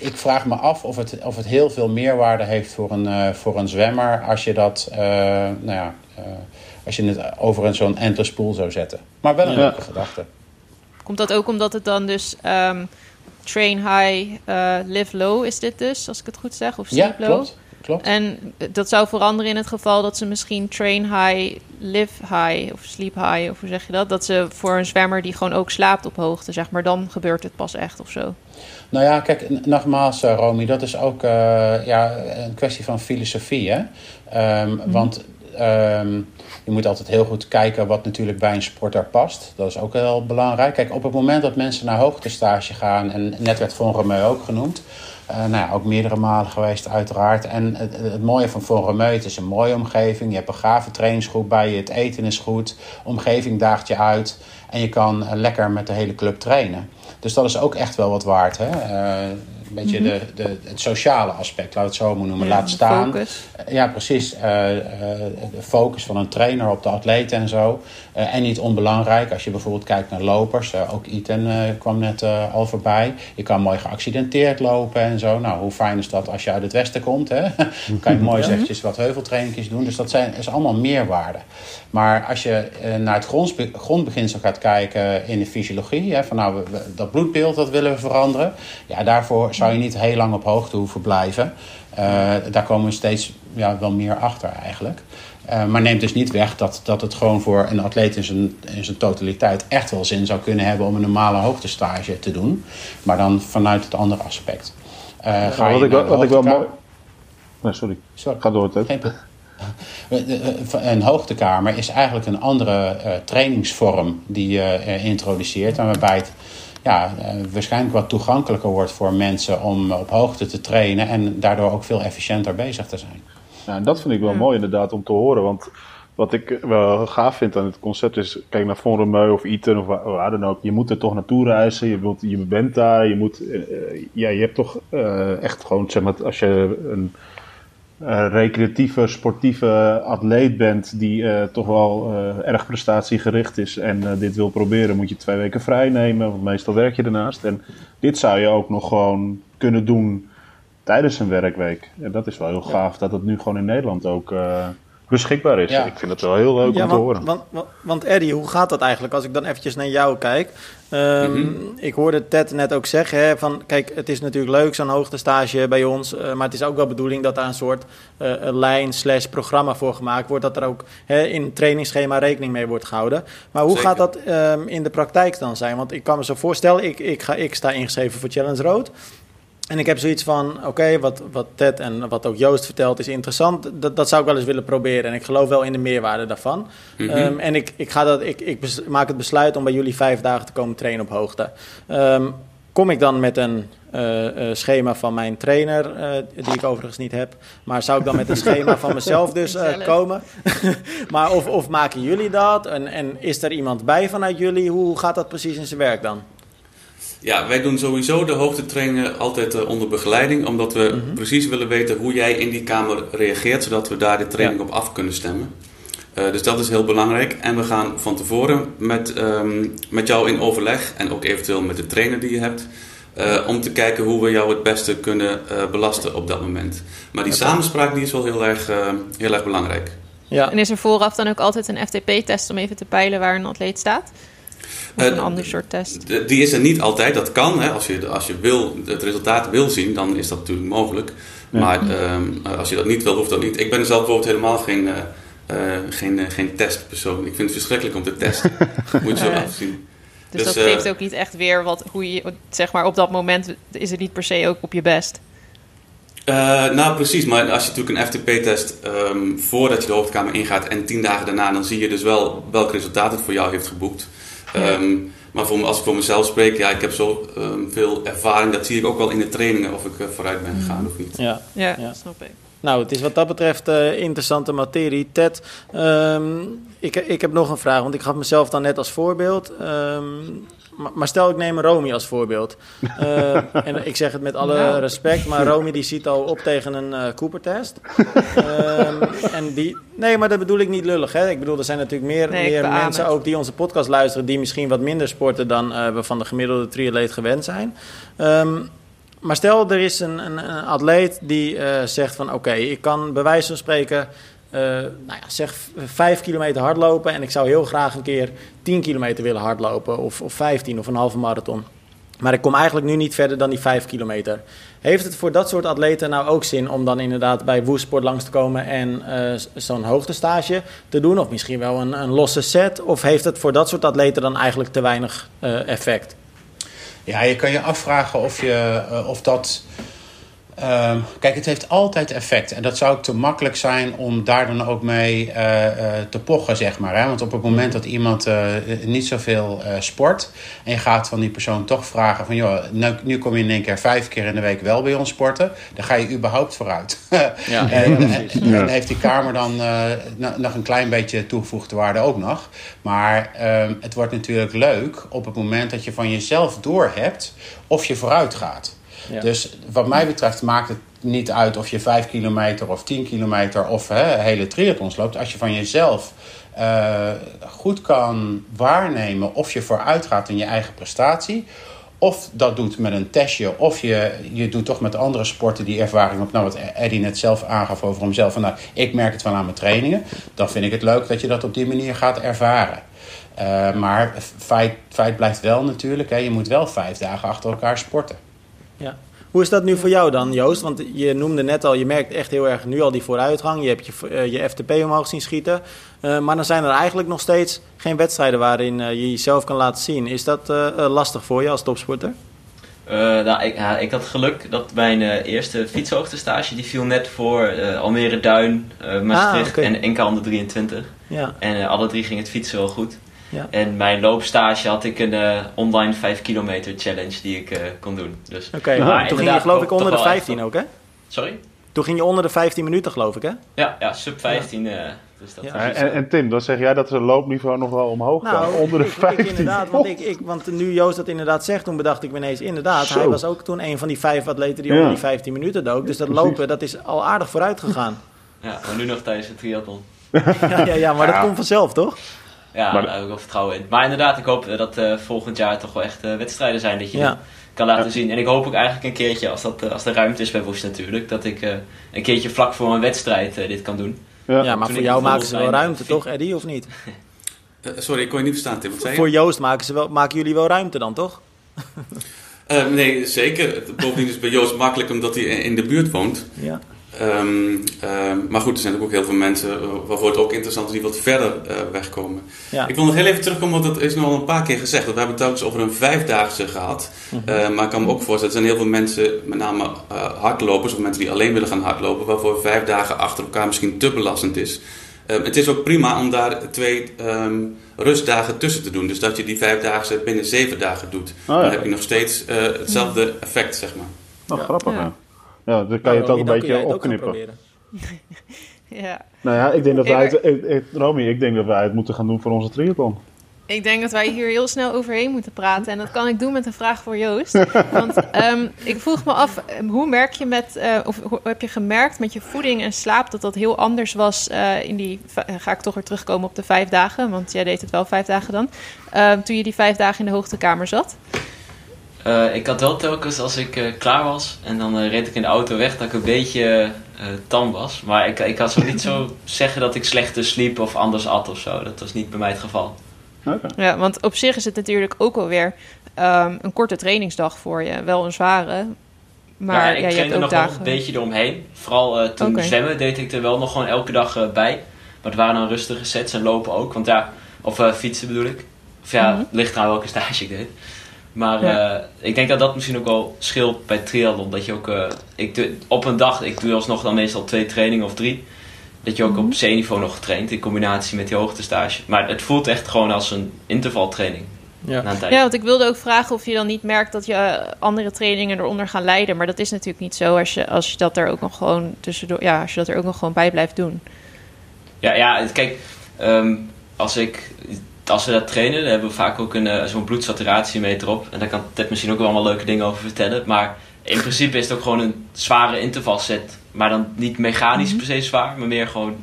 ik vraag me af of het, of het heel veel meerwaarde heeft voor een, eh, voor een zwemmer als je dat, eh, nou ja, eh, als je het over een zo'n endless pool zou zetten. Maar wel een Ja. leuke gedachte. Komt dat ook omdat het dan dus ehm, train high, eh, live low is dit dus, als ik het goed zeg? Of Ja, sleep low? klopt. Klopt. En dat zou veranderen in het geval dat ze misschien train high, live high of sleep high, of hoe zeg je dat? Dat ze voor een zwemmer die gewoon ook slaapt op hoogte, zeg maar, dan gebeurt het pas echt of zo. Nou ja, kijk, nogmaals, eh, Romy, dat is ook eh, ja, een kwestie van filosofie. Hè? Ehm, Want ehm, je moet altijd heel goed kijken wat natuurlijk bij een sporter past. Dat is ook heel belangrijk. Kijk, op het moment dat mensen naar hoogtestage gaan, en net werd Von Romeu ook genoemd. Eh, nou ja, ook meerdere malen geweest uiteraard. En het, het mooie van Romeu, het is een mooie omgeving. Je hebt een gave trainingsgroep bij je, het eten is goed. omgeving daagt je uit. En je kan eh, lekker met de hele club trainen. Dus dat is ook echt wel wat waard. Hè? Eh, een beetje de, de, het sociale aspect, laat het zo maar noemen. Ja, Laat staan. Focus. Ja, precies. De focus van een trainer op de atleten en zo. Eh, en niet onbelangrijk, als je bijvoorbeeld kijkt naar lopers. eh, ook Ethan eh, kwam net al voorbij. Je kan mooi geaccidenteerd lopen en zo. Nou, hoe fijn is dat als je uit het westen komt? Hè? Dan kan je mooi eventjes wat heuveltrainingjes doen. Dus dat zijn, is allemaal meerwaarde. Maar als je naar het grondsbe- grondbeginsel gaat kijken in de fysiologie... Hè, van nou, we- we- dat bloedbeeld dat willen we veranderen... ja, daarvoor zou je niet heel lang op hoogte hoeven blijven. Daar komen we steeds ja, wel meer achter eigenlijk. Eh, maar neemt dus niet weg dat, dat het gewoon voor een atleet in zijn, in zijn totaliteit echt wel zin zou kunnen hebben om een normale hoogtestage te doen. Maar dan vanuit het andere aspect. Eh, ga wat ik, wat ik wel mooi... Nee, sorry. Sorry. Ga door, Ted. Pro- Een hoogtekamer is eigenlijk een andere eh, trainingsvorm die je eh, introduceert. En waarbij het ja, eh, waarschijnlijk wat toegankelijker wordt voor mensen om op hoogte te trainen. En daardoor ook veel efficiënter bezig te zijn. Ja, en dat vind ik wel Ja. mooi inderdaad om te horen. Want wat ik wel gaaf vind aan het concept is... Kijk naar Von Romeu of Eton of waar, dan ook. Je moet er toch naartoe reizen. Je, wilt, je bent daar. Je, moet, eh, ja, je hebt toch eh, echt gewoon... Zeg maar, als je een eh, recreatieve, sportieve atleet bent... die toch wel erg prestatiegericht is... en dit wil proberen, moet je twee weken vrij nemen. Want meestal werk je ernaast. En dit zou je ook nog gewoon kunnen doen tijdens een werkweek. En dat is wel heel gaaf dat het nu gewoon in Nederland ook, eh, beschikbaar is. Ja. Ik vind het wel heel leuk Ja, om te horen. want, want, want Eddie, hoe gaat dat eigenlijk? Als ik dan eventjes naar jou kijk. Ehm, Ik hoorde Ted net ook zeggen, hè, van kijk, het is natuurlijk leuk zo'n hoogtestage bij ons, eh, maar het is ook wel bedoeling dat daar een soort eh, een lijn slash programma voor gemaakt wordt, dat er ook hè, in het trainingsschema rekening mee wordt gehouden. Maar hoe Zeker. gaat dat ehm, in de praktijk dan zijn? Want ik kan me zo voorstellen, ik, ik, ga, ik sta ingeschreven voor Challenge Road. En ik heb zoiets van, oké, wat, wat Ted en wat ook Joost vertelt is interessant. Dat, dat zou ik wel eens willen proberen. En ik geloof wel in de meerwaarde daarvan. Mhm. Ehm, en ik, ik, ga dat, ik, ik bes- maak het besluit om bij jullie vijf dagen te komen trainen op hoogte. Ehm, kom ik dan met een eh, eh, schema van mijn trainer, eh, die ik overigens niet heb. Maar zou ik dan met een schema van mezelf dus eh, komen? maar of, of maken jullie dat? En, en is er iemand bij vanuit jullie? Hoe gaat dat precies in zijn werk dan? Ja, wij doen sowieso de hoogtetrainingen altijd eh, onder begeleiding, omdat we Mhm. precies willen weten hoe jij in die kamer reageert, zodat we daar de training op af kunnen stemmen. Eh, dus dat is heel belangrijk. En we gaan van tevoren met, ehm, met jou in overleg en ook eventueel met de trainer die je hebt, eh, om te kijken hoe we jou het beste kunnen eh, belasten op dat moment. Maar die samenspraak die is wel heel erg, eh, heel erg belangrijk. Ja, En is er vooraf dan ook altijd een FTP-test om even te peilen waar een atleet staat? Of Eh, een ander soort test? Die is er niet altijd, dat kan. Hè. Als, je, als je wil, het resultaat wil zien, dan is dat natuurlijk mogelijk. Maar ehm, als je dat niet wil, hoeft dat niet. Ik ben zelf bijvoorbeeld helemaal geen, eh, eh, geen, geen testpersoon. Ik vind het verschrikkelijk om te testen. Moet je zo Ja. afzien. Dus, dus, dat geeft ook niet echt weer wat, hoe je, zeg maar, op dat moment is het niet per se ook op je best. Eh, nou, precies. Maar als je natuurlijk een FTP-test ehm, voordat je de hoofdkamer ingaat en tien dagen daarna, dan zie je dus wel welk resultaat het voor jou heeft geboekt. Ehm, maar voor, als ik voor mezelf spreek, ja, ik heb zo ehm, veel ervaring. Dat zie ik ook wel in de trainingen of ik eh, vooruit ben gegaan of niet. ja. Ja, Ja. snap ik. Nou, het is wat dat betreft eh, interessante materie. Ted, ehm, ik, ik heb nog een vraag, want ik gaf mezelf dan net als voorbeeld. Ehm, maar, maar stel, ik neem Romy als voorbeeld. Eh, en ik zeg het met alle Nou. respect, maar Romy die ziet al op tegen een eh Cooper-test. Ehm, en die, nee, maar dat bedoel ik niet lullig. Hè? Ik bedoel, er zijn natuurlijk meer, Nee, meer mensen het. ook die onze podcast luisteren... die misschien wat minder sporten dan eh, we van de gemiddelde triatleet gewend zijn. Ehm, maar stel, er is een, een, een atleet die eh, zegt van... oké, ik kan bij wijze van spreken... eh, nou ja, zeg v- vijf kilometer hardlopen... en ik zou heel graag een keer 10 kilometer willen hardlopen... of, of 15 of een halve marathon. Maar ik kom eigenlijk nu niet verder dan die 5 kilometer. Heeft het voor dat soort atleten nou ook zin om dan inderdaad bij Woesport langs te komen en eh, z- zo'n hoogtestage te doen? Of misschien wel een, een losse set? Of heeft het voor dat soort atleten dan eigenlijk te weinig eh, effect? Ja, je kan je afvragen of, je, eh, of dat. Ehm, kijk, het heeft altijd effect. En dat zou ook te makkelijk zijn om daar dan ook mee eh, eh, te pochen, zeg maar. Hè? Want op het moment dat iemand eh, niet zoveel eh sport. en je gaat van die persoon toch vragen: van joh, nu, nu kom je in één keer vijf keer in de week wel bij ons sporten. dan ga je überhaupt vooruit. Ja, En, en, heeft die Kamer dan eh, no- nog een klein beetje toegevoegde waarde ook nog. Maar ehm, het wordt natuurlijk leuk op het moment dat je van jezelf doorhebt of je vooruit gaat. Dus wat mij betreft maakt het niet uit of je 5 kilometer of 10 kilometer of hè, hele triathlons loopt. Als je van jezelf eh, goed kan waarnemen of je vooruit gaat in je eigen prestatie. Of dat doet met een testje, of je, je doet toch met andere sporten die ervaring op. Nou, wat Eddie net zelf aangaf over hemzelf. Van, nou, ik merk het wel aan mijn trainingen. Dan vind ik het leuk dat je dat op die manier gaat ervaren. Eh, maar feit, feit blijft wel natuurlijk. Hè, je moet wel vijf dagen achter elkaar sporten. Ja. Hoe is dat nu voor jou dan, Joost? Want je noemde net al, je merkt echt heel erg nu al die vooruitgang. Je hebt je, eh, je FTP omhoog zien schieten. Eh, maar dan zijn er eigenlijk nog steeds geen wedstrijden waarin eh, je jezelf kan laten zien. Is dat lastig voor je als topsporter? Eh, nou, ik, ja, ik had geluk dat mijn eerste fietshoogtestage die viel net voor Almere Duin, Maastricht Ah, en Enka onder 23. Ja, En alle drie ging het fietsen wel goed. Ja. En mijn loopstage had ik een eh, online 5 kilometer challenge die ik eh, kon doen. Dus, oké. Maar Toen ging je geloof ik onder de wel echt 15 wel- ook, hè? Sorry? Toen ging je onder de 15 minuten, geloof ik, hè? Ja, ja sub 15. eh, dus dat Ja. En, Tim, dan zeg jij dat zijn loopniveau nog wel omhoog kan. Onder de ik, ik 15. inderdaad, want, ik, ik, want nu Joost dat inderdaad zegt, toen bedacht ik me ineens, inderdaad, Zo. hij was ook toen een van die vijf atleten die Ja. onder die 15 minuten dook. Dus dat Precies. lopen, dat is al aardig vooruit gegaan. ja, maar nu nog tijdens de triathlon. ja, ja, ja, maar dat Ja. komt vanzelf, toch? Ja, Maar- daar heb ik wel vertrouwen in. Maar inderdaad, ik hoop eh, dat eh, volgend jaar toch wel echt eh, wedstrijden zijn dat je Ja. kan laten zien. En ik hoop ook eigenlijk een keertje, als, dat, als er ruimte is bij Woest natuurlijk, dat ik eh, een keertje vlak voor een wedstrijd dit kan doen. Ja, Ja. maar Toen voor jou maken ze wel ruimte, toch, Eddie, of niet? Sorry, ik kon je niet verstaan, Tim. Wat zei je? Voor Joost maken, ze wel, maken jullie wel ruimte dan, toch? Nee, zeker. Het- Bovendien is het bij Joost makkelijk omdat hij in de buurt woont. Ja. Ehm, ehm, maar goed, er zijn ook heel veel mensen eh, waarvoor het ook interessant is die wat verder eh, wegkomen. Ja. Ik wil nog heel even terugkomen, want dat is nu al een paar keer gezegd. Want we hebben het telkens over een vijfdaagse gehad. Eh, maar ik kan me ook voorstellen, er zijn heel veel mensen, met name eh, hardlopers of mensen die alleen willen gaan hardlopen, waarvoor vijf dagen achter elkaar misschien te belastend is. Eh, het is ook prima om daar twee ehm, rustdagen tussen te doen. Dus dat je die vijfdaagse binnen zeven dagen doet. ja. Dan heb je nog steeds eh, hetzelfde effect, zeg maar. Nou, Ja. grappig, Ja. ja. Ja, dan kan je het ook een beetje opknippen. Ja. Nou ja, ik denk dat wij het, ik- ik- Romy, ik denk dat wij het moeten gaan doen voor onze triathlon. Ik denk dat wij hier heel snel overheen moeten praten. En dat kan ik doen met een vraag voor Joost. Want ehm, ik vroeg me af, eh, hoe merk je met, eh, of hoe heb je gemerkt met je voeding en slaap dat dat heel anders was eh, in die, eh, ga ik toch weer terugkomen op de vijf dagen, want jij deed het wel vijf dagen dan, Ehm, toen je die vijf dagen in de hoogtekamer zat? Eh, ik had wel telkens als ik eh, klaar was en dan eh, reed ik in de auto weg dat ik een beetje eh, tam was. Maar ik, ik had zo niet zo zeggen dat ik slechter sliep of anders at of zo. Dat was niet bij mij het geval. Oké. Ja, want op zich is het natuurlijk ook alweer um, een korte trainingsdag voor je. Wel een zware, maar ja, ja, ik je hebt ook nog wel een beetje eromheen. Vooral eh, toen Oké. zwemmen deed ik er wel nog gewoon elke dag eh, bij. Maar het waren dan rustige sets en lopen ook. Want ja, of eh, fietsen bedoel ik. Of ja, Mhm. het ligt aan welke stage ik deed. Maar Ja. eh, ik denk dat dat misschien ook wel scheelt bij triathlon. Dat je ook eh, ik doe, op een dag, ik doe alsnog dan meestal twee trainingen of drie. Dat je ook op C-niveau nog traint in combinatie met die hoogtestage. Maar het voelt echt gewoon als een intervaltraining Ja. na een tijd. Ja, want ik wilde ook vragen of je dan niet merkt dat je eh, andere trainingen eronder gaan leiden. Maar dat is natuurlijk niet zo als je, als je dat er ook nog gewoon tussendoor, ja, als je dat er ook nog gewoon bij blijft doen. Ja, ja kijk, ehm, als, ik, als we dat trainen, dan hebben we vaak ook een, eh, zo'n bloedsaturatiemeter op. En daar kan Ted misschien ook wel allemaal leuke dingen over vertellen. Maar in principe is het ook gewoon een zware intervalset. Maar dan niet mechanisch per se zwaar, maar meer gewoon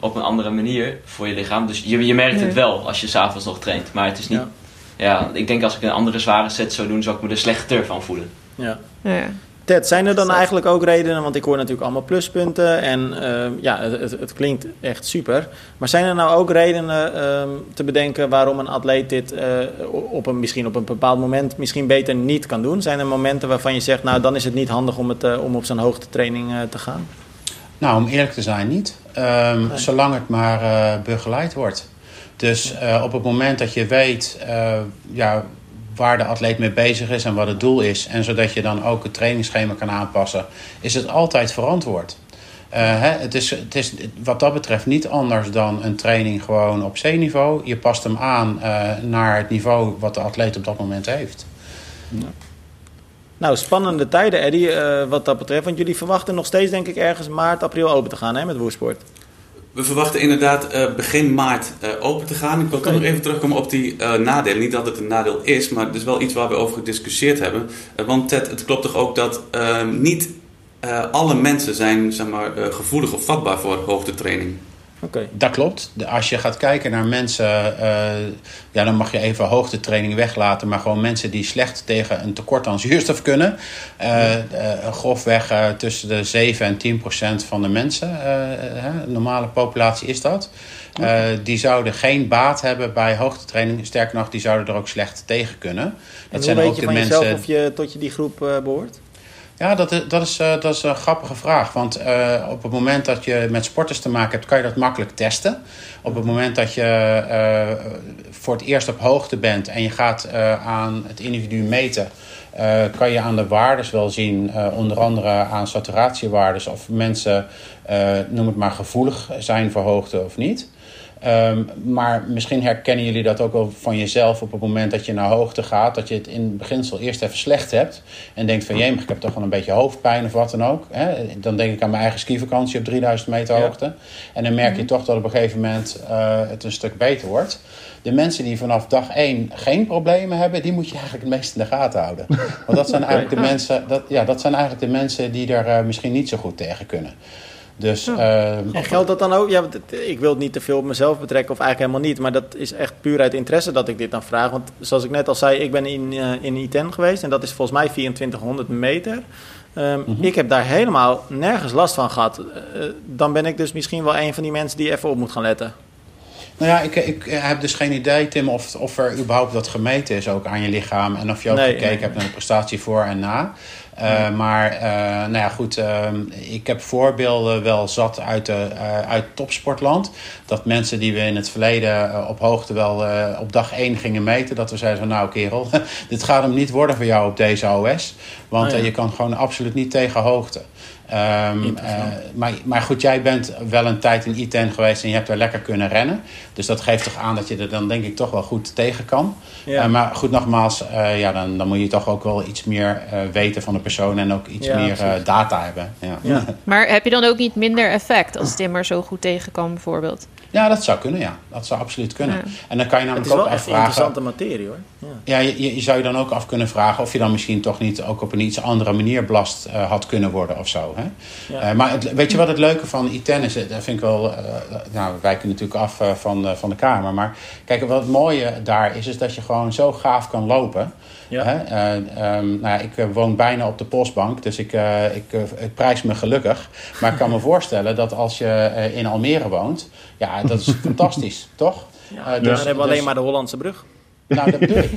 op een andere manier voor je lichaam. Dus je, je merkt het wel als je s'avonds nog traint. Maar het is niet... Ja. Ja. ik denk als ik een andere zware set zou doen, zou ik me er slechter van voelen. Ja. Ja, ja. Ted, zijn er dan eigenlijk ook redenen, want ik hoor natuurlijk allemaal pluspunten en ehm, ja, het, het, klinkt echt super. Maar zijn er nou ook redenen ehm, te bedenken waarom een atleet dit eh, op een, misschien op een bepaald moment misschien beter niet kan doen? Zijn er momenten waarvan je zegt, nou dan is het niet handig om, het, eh, om op zo'n hoogtetraining eh, te gaan? Nou, om eerlijk te zijn, niet. Ehm, Nee. Zolang het maar begeleid wordt. Dus op het moment dat je weet ja, waar de atleet mee bezig is en wat het doel is, en zodat je dan ook het trainingsschema kan aanpassen, is het altijd verantwoord. Eh, hè, het, is, het is wat dat betreft niet anders dan een training gewoon op C-niveau. Je past hem aan eh, naar het niveau wat de atleet op dat moment heeft. Nou, spannende tijden, Eddie, eh, wat dat betreft. Want jullie verwachten nog steeds, denk ik, ergens maart, april open te gaan hè, met Woersport. We verwachten inderdaad eh, begin maart eh, open te gaan. Ik wil toch nog even terugkomen op die eh, nadelen. Niet dat het een nadeel is, maar het is wel iets waar we over gediscussieerd hebben. Want Ted, het klopt toch ook dat niet alle mensen zijn zeg maar, gevoelig of vatbaar voor hoogtetraining. Dat klopt. Als je gaat kijken naar mensen, eh, ja, dan mag je even hoogtetraining weglaten, maar gewoon mensen die slecht tegen een tekort aan zuurstof kunnen. eh, grofweg tussen de 7 en 10 procent van de mensen, hè, normale populatie is dat. Die zouden geen baat hebben bij hoogtetraining. Sterker nog, die zouden er ook slecht tegen kunnen. En Dat hoe zijn weet ook je de van mensen. jezelf of je tot je die groep eh, behoort? Ja, dat is, dat, is, eh, dat is een grappige vraag. Want eh, op het moment dat je met sporters te maken hebt, kan je dat makkelijk testen. Op het moment dat je eh, voor het eerst op hoogte bent en je gaat aan het individu meten, kan je aan de waardes wel zien, onder andere aan saturatiewaardes, of mensen, noem het maar, gevoelig zijn voor hoogte of niet. Ehm, maar misschien herkennen jullie dat ook wel van jezelf op het moment dat je naar hoogte gaat. Dat je het in het beginsel eerst even slecht hebt. En denkt van, jee, ik heb toch wel een beetje hoofdpijn of wat dan ook. Hè? Dan denk ik aan mijn eigen skivakantie op 3000 meter Ja. hoogte. En dan merk je toch dat op een gegeven moment eh, het een stuk beter wordt. De mensen die vanaf dag 1 geen problemen hebben, die moet je eigenlijk het meest in de gaten houden. Want dat zijn eigenlijk de mensen, dat, ja, dat zijn eigenlijk de mensen die er eh, misschien niet zo goed tegen kunnen. Dus eh, En geldt dat dan ook? Ja, ik wil het niet te veel op mezelf betrekken, of eigenlijk helemaal niet. Maar dat is echt puur uit interesse dat ik dit dan vraag. Want zoals ik net al zei, ik ben in, eh in I10 geweest. En dat is volgens mij 2400 meter. Ehm, Mhm. Ik heb daar helemaal nergens last van gehad. Eh, dan ben ik dus misschien wel een van die mensen die even op moet gaan letten. Nou ja, ik, ik heb dus geen idee, Tim, of, of er überhaupt wat gemeten is ook aan je lichaam. En of je ook Nee, gekeken nee. hebt naar de prestatie voor en na. Uh, Maar uh, nou ja, goed, uh, ik heb voorbeelden wel zat uit, de, uh, uit topsportland. Dat mensen die we in het verleden op hoogte wel op dag 1 gingen meten. Dat we zeiden van nou kerel, dit gaat hem niet worden voor jou op deze OS. Want Oh ja. je kan gewoon absoluut niet tegen hoogte. Um, maar, maar goed, jij bent wel een tijd in ITN geweest en je hebt er lekker kunnen rennen. Dus dat geeft toch aan dat je er dan denk ik toch wel goed tegen kan. Ja. Uh, maar goed, nogmaals, uh, ja, dan, dan moet je toch ook wel iets meer uh, weten van de persoon en ook iets Ja, meer uh, data hebben. Ja. Ja. Maar heb je dan ook niet minder effect als Tim er zo goed tegen kan, bijvoorbeeld? Ja, dat zou kunnen, ja. Dat zou absoluut kunnen. Ja. En dan kan je Het namelijk is wel ook echt afvragen. interessante materie hoor. Ja. Ja, je, je- je zou je dan ook af kunnen vragen of je dan misschien toch niet ook op een iets andere manier belast eh, had kunnen worden of zo. Hè? Ja. Eh, maar het, weet je wat het leuke van ITEN is? Dat vind ik wel. eh, nou, we wijken natuurlijk af van, van de Kamer. Maar kijk, wat het mooie daar is, is dat je gewoon zo gaaf kan lopen. Ja. Hè? Eh, ehm, nou ja, ik eh, woon bijna op de postbank, dus ik, eh, ik, ik prijs me gelukkig. Maar ik kan me voorstellen dat als je eh, in Almere woont, ja, dat is fantastisch, toch? Ja, Eh, dan dus- hebben we alleen dus- maar de Hollandse brug. nou, dat bedoel ik.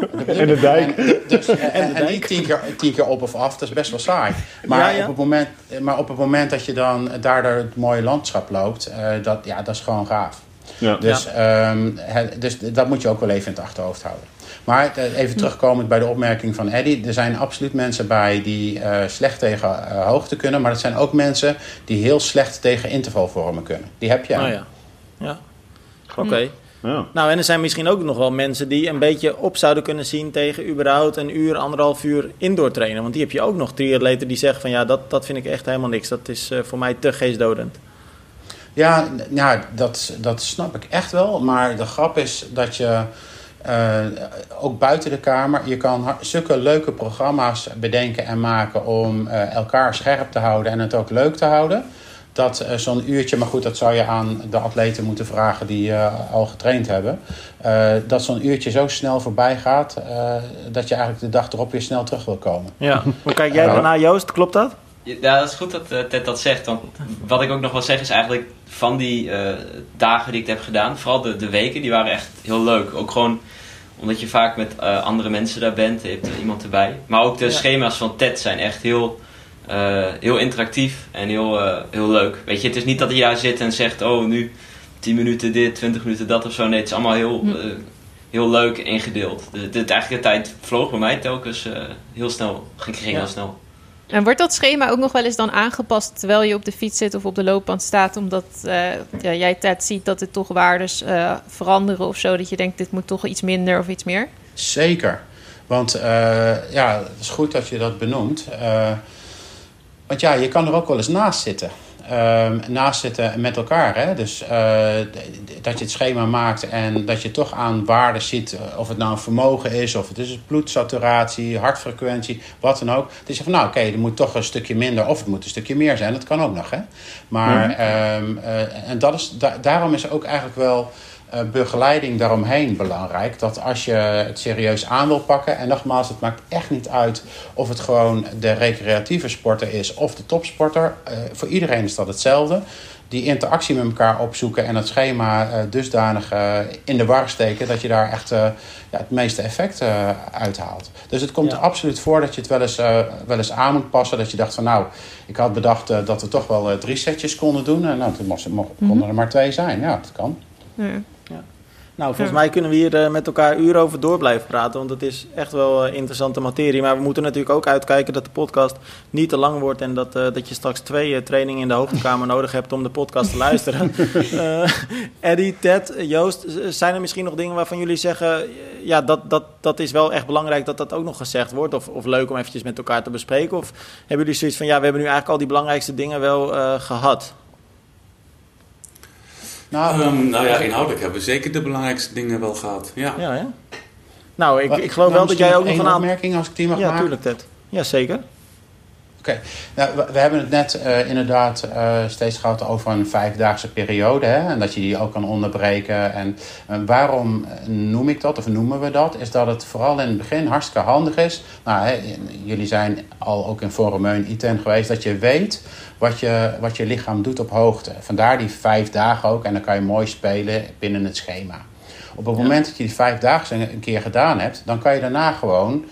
Dat bedoel En de dijk. En, dus, en, En de en die dijk. tien keer, tien keer op of af, dat is best wel saai. Maar, Ja, ja. Op, het moment, maar op het moment dat je dan daardoor het mooie landschap loopt, eh, dat, ja, dat is gewoon gaaf. Ja. Dus, ehm, dus dat moet je ook wel even in het achterhoofd houden. Maar eh, even terugkomend bij de opmerking van Eddy. Er zijn absoluut mensen bij die eh, slecht tegen eh, hoogte kunnen. Maar dat zijn ook mensen die heel slecht tegen intervalvormen kunnen. Die heb je. Oh ja. ja. Oké. Ja. Nou, en er zijn misschien ook nog wel mensen die een beetje op zouden kunnen zien tegen überhaupt een uur, anderhalf uur indoor trainen. Want die heb je ook nog triatleten die zeggen van ja, dat, dat vind ik echt helemaal niks. Dat is eh, voor mij te geestdodend. Ja, ja dat, dat snap ik echt wel. Maar de grap is dat je eh, ook buiten de kamer... je kan zulke leuke programma's bedenken en maken... om eh, elkaar scherp te houden en het ook leuk te houden. Dat eh, zo'n uurtje, maar goed, dat zou je aan de atleten moeten vragen... die eh, al getraind hebben. eh, dat zo'n uurtje zo snel voorbij gaat... eh, dat je eigenlijk de dag erop weer snel terug wil komen. Ja. Hoe kijk jij daarna, Joost? Klopt dat? Ja, dat is goed dat eh, Ted dat zegt. Want wat ik ook nog wil zeggen is eigenlijk van die eh, dagen die ik heb gedaan, vooral de, de weken, die waren echt heel leuk. Ook gewoon omdat je vaak met eh, andere mensen daar bent, je hebt er iemand erbij. Maar ook de Ja. schema's van Ted zijn echt heel, heel interactief en heel, heel leuk. Weet je, het is niet dat je daar zit en zegt, oh nu 10 minuten dit, 20 minuten dat of zo. Nee, het is allemaal heel, eh, heel leuk ingedeeld. De, de, eigenlijk de tijd vloog bij mij telkens heel snel, ging, Ja. heel snel. En wordt dat schema ook nog wel eens dan aangepast terwijl je op de fiets zit of op de loopband staat, omdat eh, ja, jij Ted ziet dat het toch waardes eh, veranderen of zo, dat je denkt dit moet toch iets minder of iets meer? Zeker. Want eh, ja, het is goed dat je dat benoemt. Want ja, je kan er ook wel eens naast zitten. Ehm, naast zitten met elkaar. Hè? Dus eh, dat je het schema maakt en dat je toch aan waarden ziet. eh, Of het nou een vermogen is, of het is bloedsaturatie, hartfrequentie, wat dan ook. Dus je van nou oké, er moet toch een stukje minder of het moet een stukje meer zijn. Dat kan ook nog. Hè? Maar ehm, eh, en dat is, da- daarom is ook eigenlijk wel begeleiding daaromheen belangrijk. Dat als je het serieus aan wil pakken, en nogmaals, het maakt echt niet uit of het gewoon de recreatieve sporter is of de topsporter. eh, voor iedereen is dat hetzelfde. Die interactie met elkaar opzoeken en het schema eh, dusdanig eh, in de war steken dat je daar echt eh, ja, het meeste effect eh, uithaalt. Dus het komt Ja. er absoluut voor dat je het wel eens, eh, wel eens aan moet passen. Dat je dacht van nou, ik had bedacht eh, dat we toch wel eh, drie setjes konden doen. En nou, toen moest, mo- konden er maar twee zijn. Ja, dat kan. Ja. Nou, volgens mij kunnen we hier eh, met elkaar uren over door blijven praten. Want het is echt wel eh, interessante materie. Maar we moeten natuurlijk ook uitkijken dat de podcast niet te lang wordt. En dat, eh, dat je straks twee trainingen in de hoogtekamer nodig hebt om de podcast te luisteren. Eddie, Ted, Joost, zijn er misschien nog dingen waarvan jullie zeggen... Ja, dat, dat, dat is wel echt belangrijk dat dat ook nog gezegd wordt. Of, of leuk om eventjes met elkaar te bespreken. Of hebben jullie zoiets van... Ja, we hebben nu eigenlijk al die belangrijkste dingen wel eh, gehad. Nou, Ehm, nou ja, inhoudelijk hebben we zeker de belangrijkste dingen wel gehad. Ja. Ja, hè? Nou, ik, ik geloof nou, wel dat jij ook nog een aantal... opmerking als ik die mag Ja, maken. tuurlijk, Ted. Ja, zeker. Oké, nou, we, hebben het net eh, inderdaad eh, steeds gehad over een vijfdaagse periode. Hè? En dat je die ook kan onderbreken. En eh, waarom noem ik dat, of noemen we dat? Is dat het vooral in het begin hartstikke handig is. Nou, hè, jullie zijn al ook in Forum ITEN geweest. Dat je weet wat je, wat je lichaam doet op hoogte. Vandaar die vijf dagen ook. En dan kan je mooi spelen binnen het schema. Op het moment dat je die vijf dagen een keer gedaan hebt... dan kan je daarna gewoon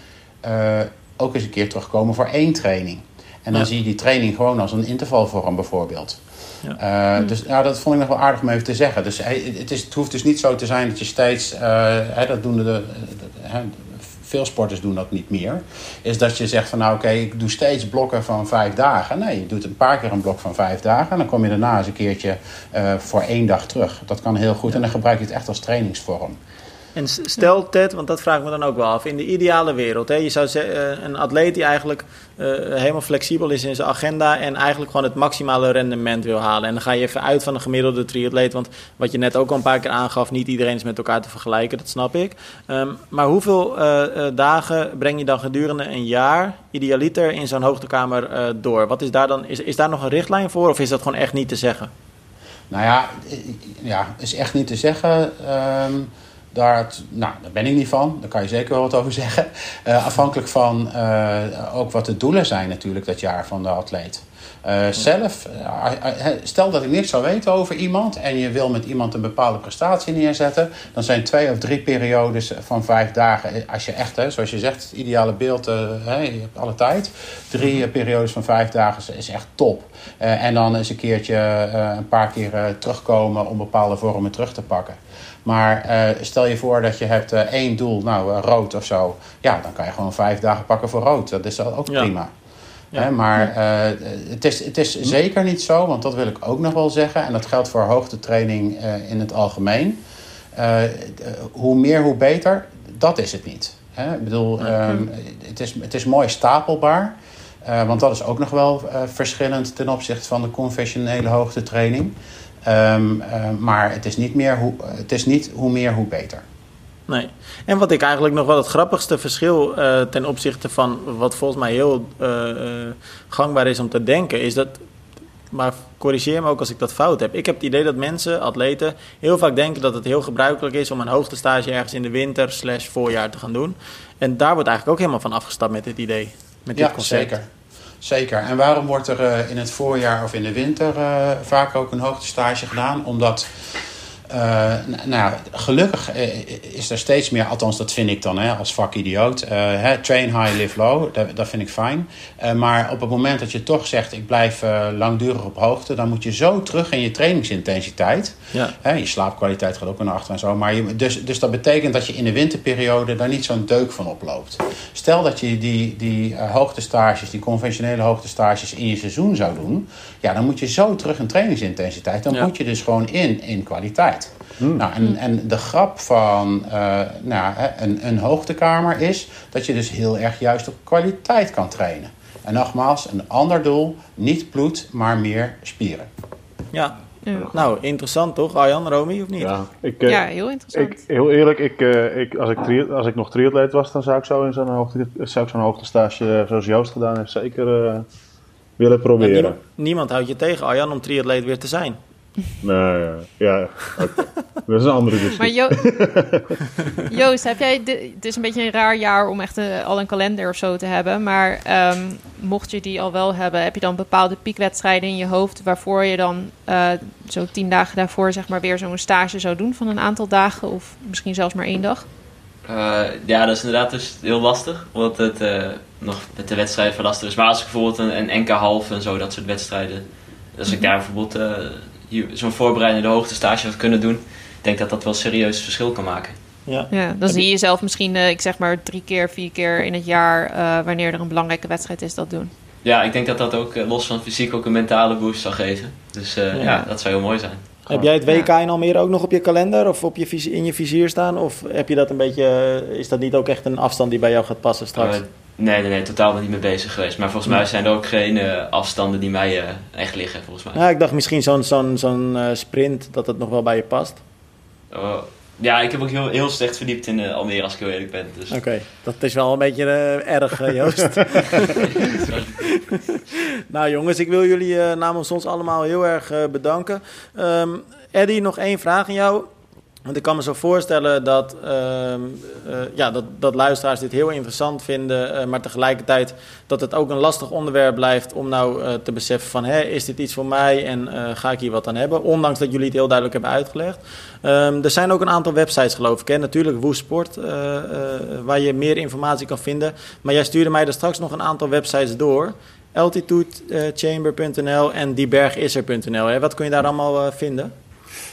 ook eens een keer terugkomen voor één training. En dan zie je die training gewoon als een intervalvorm bijvoorbeeld. Ja. Uh, hmm. Dus ja, dat vond ik nog wel aardig om even te zeggen. Dus het, is, het hoeft dus niet zo te zijn dat je steeds, uh, hè, dat doen de, de, de, veel sporters doen dat niet meer. Is dat je zegt van nou oké, ik doe steeds blokken van vijf dagen. Nee, je doet een paar keer een blok van vijf dagen. En dan kom je daarna eens een keertje uh, voor één dag terug. Dat kan heel goed. En dan gebruik je het echt als trainingsvorm. En stel Ted, want dat vraag ik me dan ook wel af, in de ideale wereld, hè, je zou zeggen, eh, een atleet die eigenlijk uh, helemaal flexibel is in zijn agenda en eigenlijk gewoon het maximale rendement wil halen. En dan ga je even uit van een gemiddelde triatleet, want wat je net ook al een paar keer aangaf, niet iedereen is met elkaar te vergelijken, dat snap ik. Um, maar hoeveel uh, dagen breng je dan gedurende een jaar idealiter in zo'n hoogtekamer door? Wat is daar dan, is, is daar nog een richtlijn voor of is dat gewoon echt niet te zeggen? Nou ja, ja is echt niet te zeggen. Um daar, nou, daar ben ik niet van, daar kan je zeker wel wat over zeggen. Uh, afhankelijk van uh, ook wat de doelen zijn natuurlijk dat jaar van de atleet. Uh, zelf, stel dat ik niks zou weten over iemand en je wil met iemand een bepaalde prestatie neerzetten, dan zijn twee of drie periodes van vijf dagen, als je echt, hè, zoals je zegt, het ideale beeld, je hebt alle tijd, drie periodes van vijf dagen is echt top. en dan eens een keertje een paar keer terugkomen om bepaalde vormen terug te pakken. Maar uh, stel je voor dat je hebt uh, één doel, nou uh, rood of zo. Ja, dan kan je gewoon vijf dagen pakken voor rood. Dat is ook prima. Ja. maar het is, het is zeker niet zo, want dat wil ik ook nog wel zeggen. En dat geldt voor hoogtetraining in het algemeen. hoe meer, hoe beter. Dat is het niet. Hè? Ik bedoel, um, het, is, het is mooi stapelbaar. want dat is ook nog wel verschillend ten opzichte van de conventionele hoogtetraining. Um, maar het is, niet meer hoe, het is niet hoe meer, hoe beter. Nee. En wat ik eigenlijk nog wel het grappigste verschil uh, ten opzichte van wat volgens mij heel uh, gangbaar is om te denken, is dat. Maar corrigeer me ook als ik dat fout heb. Ik heb het idee dat mensen, atleten, heel vaak denken dat het heel gebruikelijk is om een hoogtestage ergens in de winter slash voorjaar te gaan doen. En daar wordt eigenlijk ook helemaal van afgestapt met dit idee. Met dit ja, concept. zeker. Zeker. En waarom wordt er uh, in het voorjaar of in de winter uh, vaak ook een hoogtestage gedaan? Omdat uh, nou, gelukkig uh, is er steeds meer, althans dat vind ik dan hè, als vakidioot. Uh, hè, train high, live low, dat, dat vind ik fijn. maar op het moment dat je toch zegt, ik blijf langdurig op hoogte, dan moet je zo terug in je trainingsintensiteit. Ja. Hè, je slaapkwaliteit gaat ook naar achter en zo. Maar je, dus, dus dat betekent dat je in de winterperiode daar niet zo'n deuk van oploopt. Stel dat je die, die hoogtestages, die conventionele hoogtestages in je seizoen zou doen, ja, dan moet je zo terug in trainingsintensiteit. Dan moet je dus gewoon in in kwaliteit. Hmm. Nou, en, en de grap van uh, nou, een, een hoogtekamer is dat je dus heel erg juist op kwaliteit kan trainen. En nogmaals, een ander doel, niet bloed, maar meer spieren. Ja, Nou, interessant toch, Arjan, Romy, of niet? Ja, ik, uh, ja heel interessant. Ik, heel eerlijk, ik, uh, ik, als, ik als ik nog triatleet was, dan zou ik zo in zo'n hoogte, zou ik zo'n hoogtestage zoals Joost gedaan heeft, zeker willen proberen. Niemand, niemand, houdt je tegen, Arjan, om triatleet weer te zijn. Nou ja, ja dat is een andere discussie. Maar jo Joost, heb jij het is een beetje een raar jaar om echt een, al een kalender of zo te hebben. Maar um, mocht je die al wel hebben, heb je dan bepaalde piekwedstrijden in je hoofd... waarvoor je dan uh, zo tien dagen daarvoor zeg maar weer zo'n stage zou doen van een aantal dagen... of misschien zelfs maar één dag? Uh, ja, dat is inderdaad dus heel lastig, omdat het uh, nog met de wedstrijden lastiger is. Maar als ik bijvoorbeeld een, een NK half en zo, dat soort wedstrijden... Als ik daar bijvoorbeeld zo'n voorbereidende hoogtestage had kunnen doen, ik denk dat dat wel serieus verschil kan maken. Ja. ja, dan zie je zelf misschien, uh, ik zeg maar, drie keer, vier keer in het jaar, uh, wanneer er een belangrijke wedstrijd is, dat doen. Ja, ik denk dat dat ook uh, los van fysiek ook een mentale boost zal geven. Dus ja. ja. dat zou heel mooi zijn. Heb jij het WK in Almere ook nog op je kalender of op je, in je vizier staan? Of heb je dat een beetje, is dat niet ook echt een afstand die bij jou gaat passen straks? Nee, nee, nee, totaal niet mee bezig geweest. Maar volgens mij zijn er ook geen uh, afstanden die mij uh, echt liggen, volgens mij. Ja, ik dacht misschien zo'n zo'n zo'n uh, sprint, dat het nog wel bij je past. Oh, ja, ik heb ook heel, heel slecht verdiept in Almere als ik heel eerlijk ben. Dus. Oké, dat is wel een beetje erg, Joost. nou jongens, ik wil jullie namens ons allemaal heel erg bedanken. Um, Eddie, nog één vraag aan jou. Want ik kan me zo voorstellen dat, uh, ja, dat, dat luisteraars dit heel interessant vinden, uh, maar tegelijkertijd dat het ook een lastig onderwerp blijft om nou uh, te beseffen van, hé, is dit iets voor mij en ga ik hier wat aan hebben? Ondanks dat jullie het heel duidelijk hebben uitgelegd. Um, er zijn ook een aantal websites geloof ik, hè? natuurlijk Woesport, waar je meer informatie kan vinden. Maar jij stuurde mij er straks nog een aantal websites door. Altitudechamber.nl en diebergiser.nl. Wat kun je daar allemaal vinden?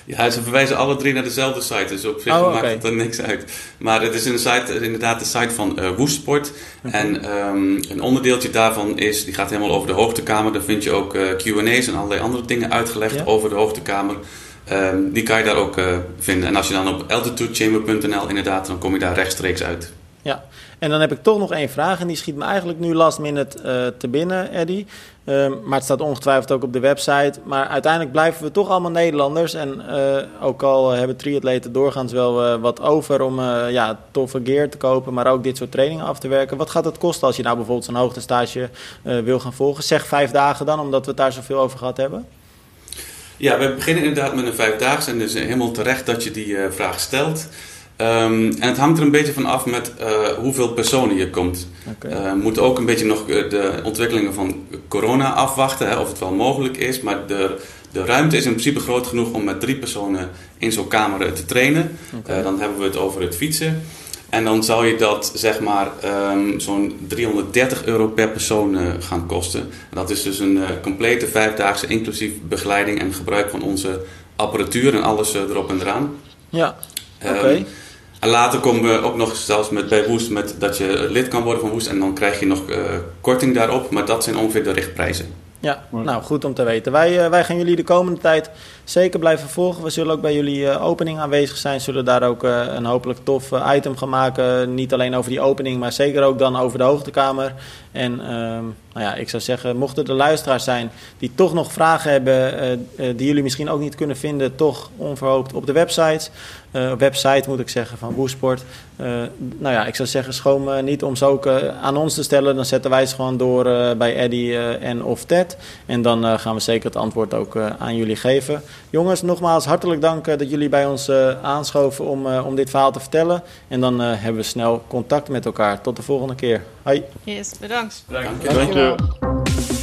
Ja, ze verwijzen alle drie naar dezelfde site, dus op zich oh, maakt het er niks uit. Maar het is een site, inderdaad de site van uh, Woestsport. En um, een onderdeeltje daarvan is, die gaat helemaal over de hoogtekamer. Daar vind je ook uh, Q&A's en allerlei andere dingen uitgelegd over de hoogtekamer. Um, die kan je daar ook uh, vinden. En als je dan op altitudechamber.nl inderdaad, dan kom je daar rechtstreeks uit. Ja, en dan heb ik toch nog één vraag en die schiet me eigenlijk nu last minute uh, te binnen, Eddy. Um, maar het staat ongetwijfeld ook op de website. Maar uiteindelijk blijven we toch allemaal Nederlanders. En uh, ook al hebben triatleten doorgaans wel uh, wat over om ja, toffe gear te kopen, maar ook dit soort trainingen af te werken. Wat gaat het kosten als je nou bijvoorbeeld zo'n hoogtestage wil gaan volgen? Zeg vijf dagen dan, omdat we het daar zoveel over gehad hebben. Ja, we beginnen inderdaad met een vijfdaagse en dus helemaal terecht dat je die vraag stelt. Um, en het hangt er een beetje van af met uh, hoeveel personen je komt. Okay. Uh, we moeten ook een beetje nog eh, de ontwikkelingen van corona afwachten, hè, of het wel mogelijk is. Maar de, de ruimte is in principe groot genoeg om met drie personen in zo'n kamer te trainen. Okay. Uh, dan hebben we het over het fietsen. En dan zou je dat zeg maar um, zo'n 330 euro per persoon gaan kosten. En dat is dus een complete vijfdaagse inclusief begeleiding en gebruik van onze apparatuur en alles erop en eraan. Ja, oké. Okay. Um, en later komen we ook nog zelfs met, bij Woest met dat je lid kan worden van Woest en dan krijg je nog uh, korting daarop. Maar dat zijn ongeveer de richtprijzen. Ja, nou goed om te weten. Wij, uh, wij gaan jullie de komende tijd zeker blijven volgen. We zullen ook bij jullie uh, opening aanwezig zijn. Zullen daar ook uh, een hopelijk tof item gaan maken. Niet alleen over die opening, maar zeker ook dan over de hoogtekamer. En ehm, nou ja, ik zou zeggen, mochten er luisteraars zijn die toch nog vragen hebben, die jullie misschien ook niet kunnen vinden, toch onverhoopt op de website. website moet ik zeggen van Boesport. nou ja, ik zou zeggen, schoon niet om ze ook aan ons te stellen. Dan zetten wij ze gewoon door bij Eddy en of Ted. En dan gaan we zeker het antwoord ook aan jullie geven. Jongens, nogmaals hartelijk dank dat jullie bij ons aanschoven om, om dit verhaal te vertellen. En dan hebben we snel contact met elkaar. Tot de volgende keer. Hoi. Yes, bedankt. Bedankt. Dank je.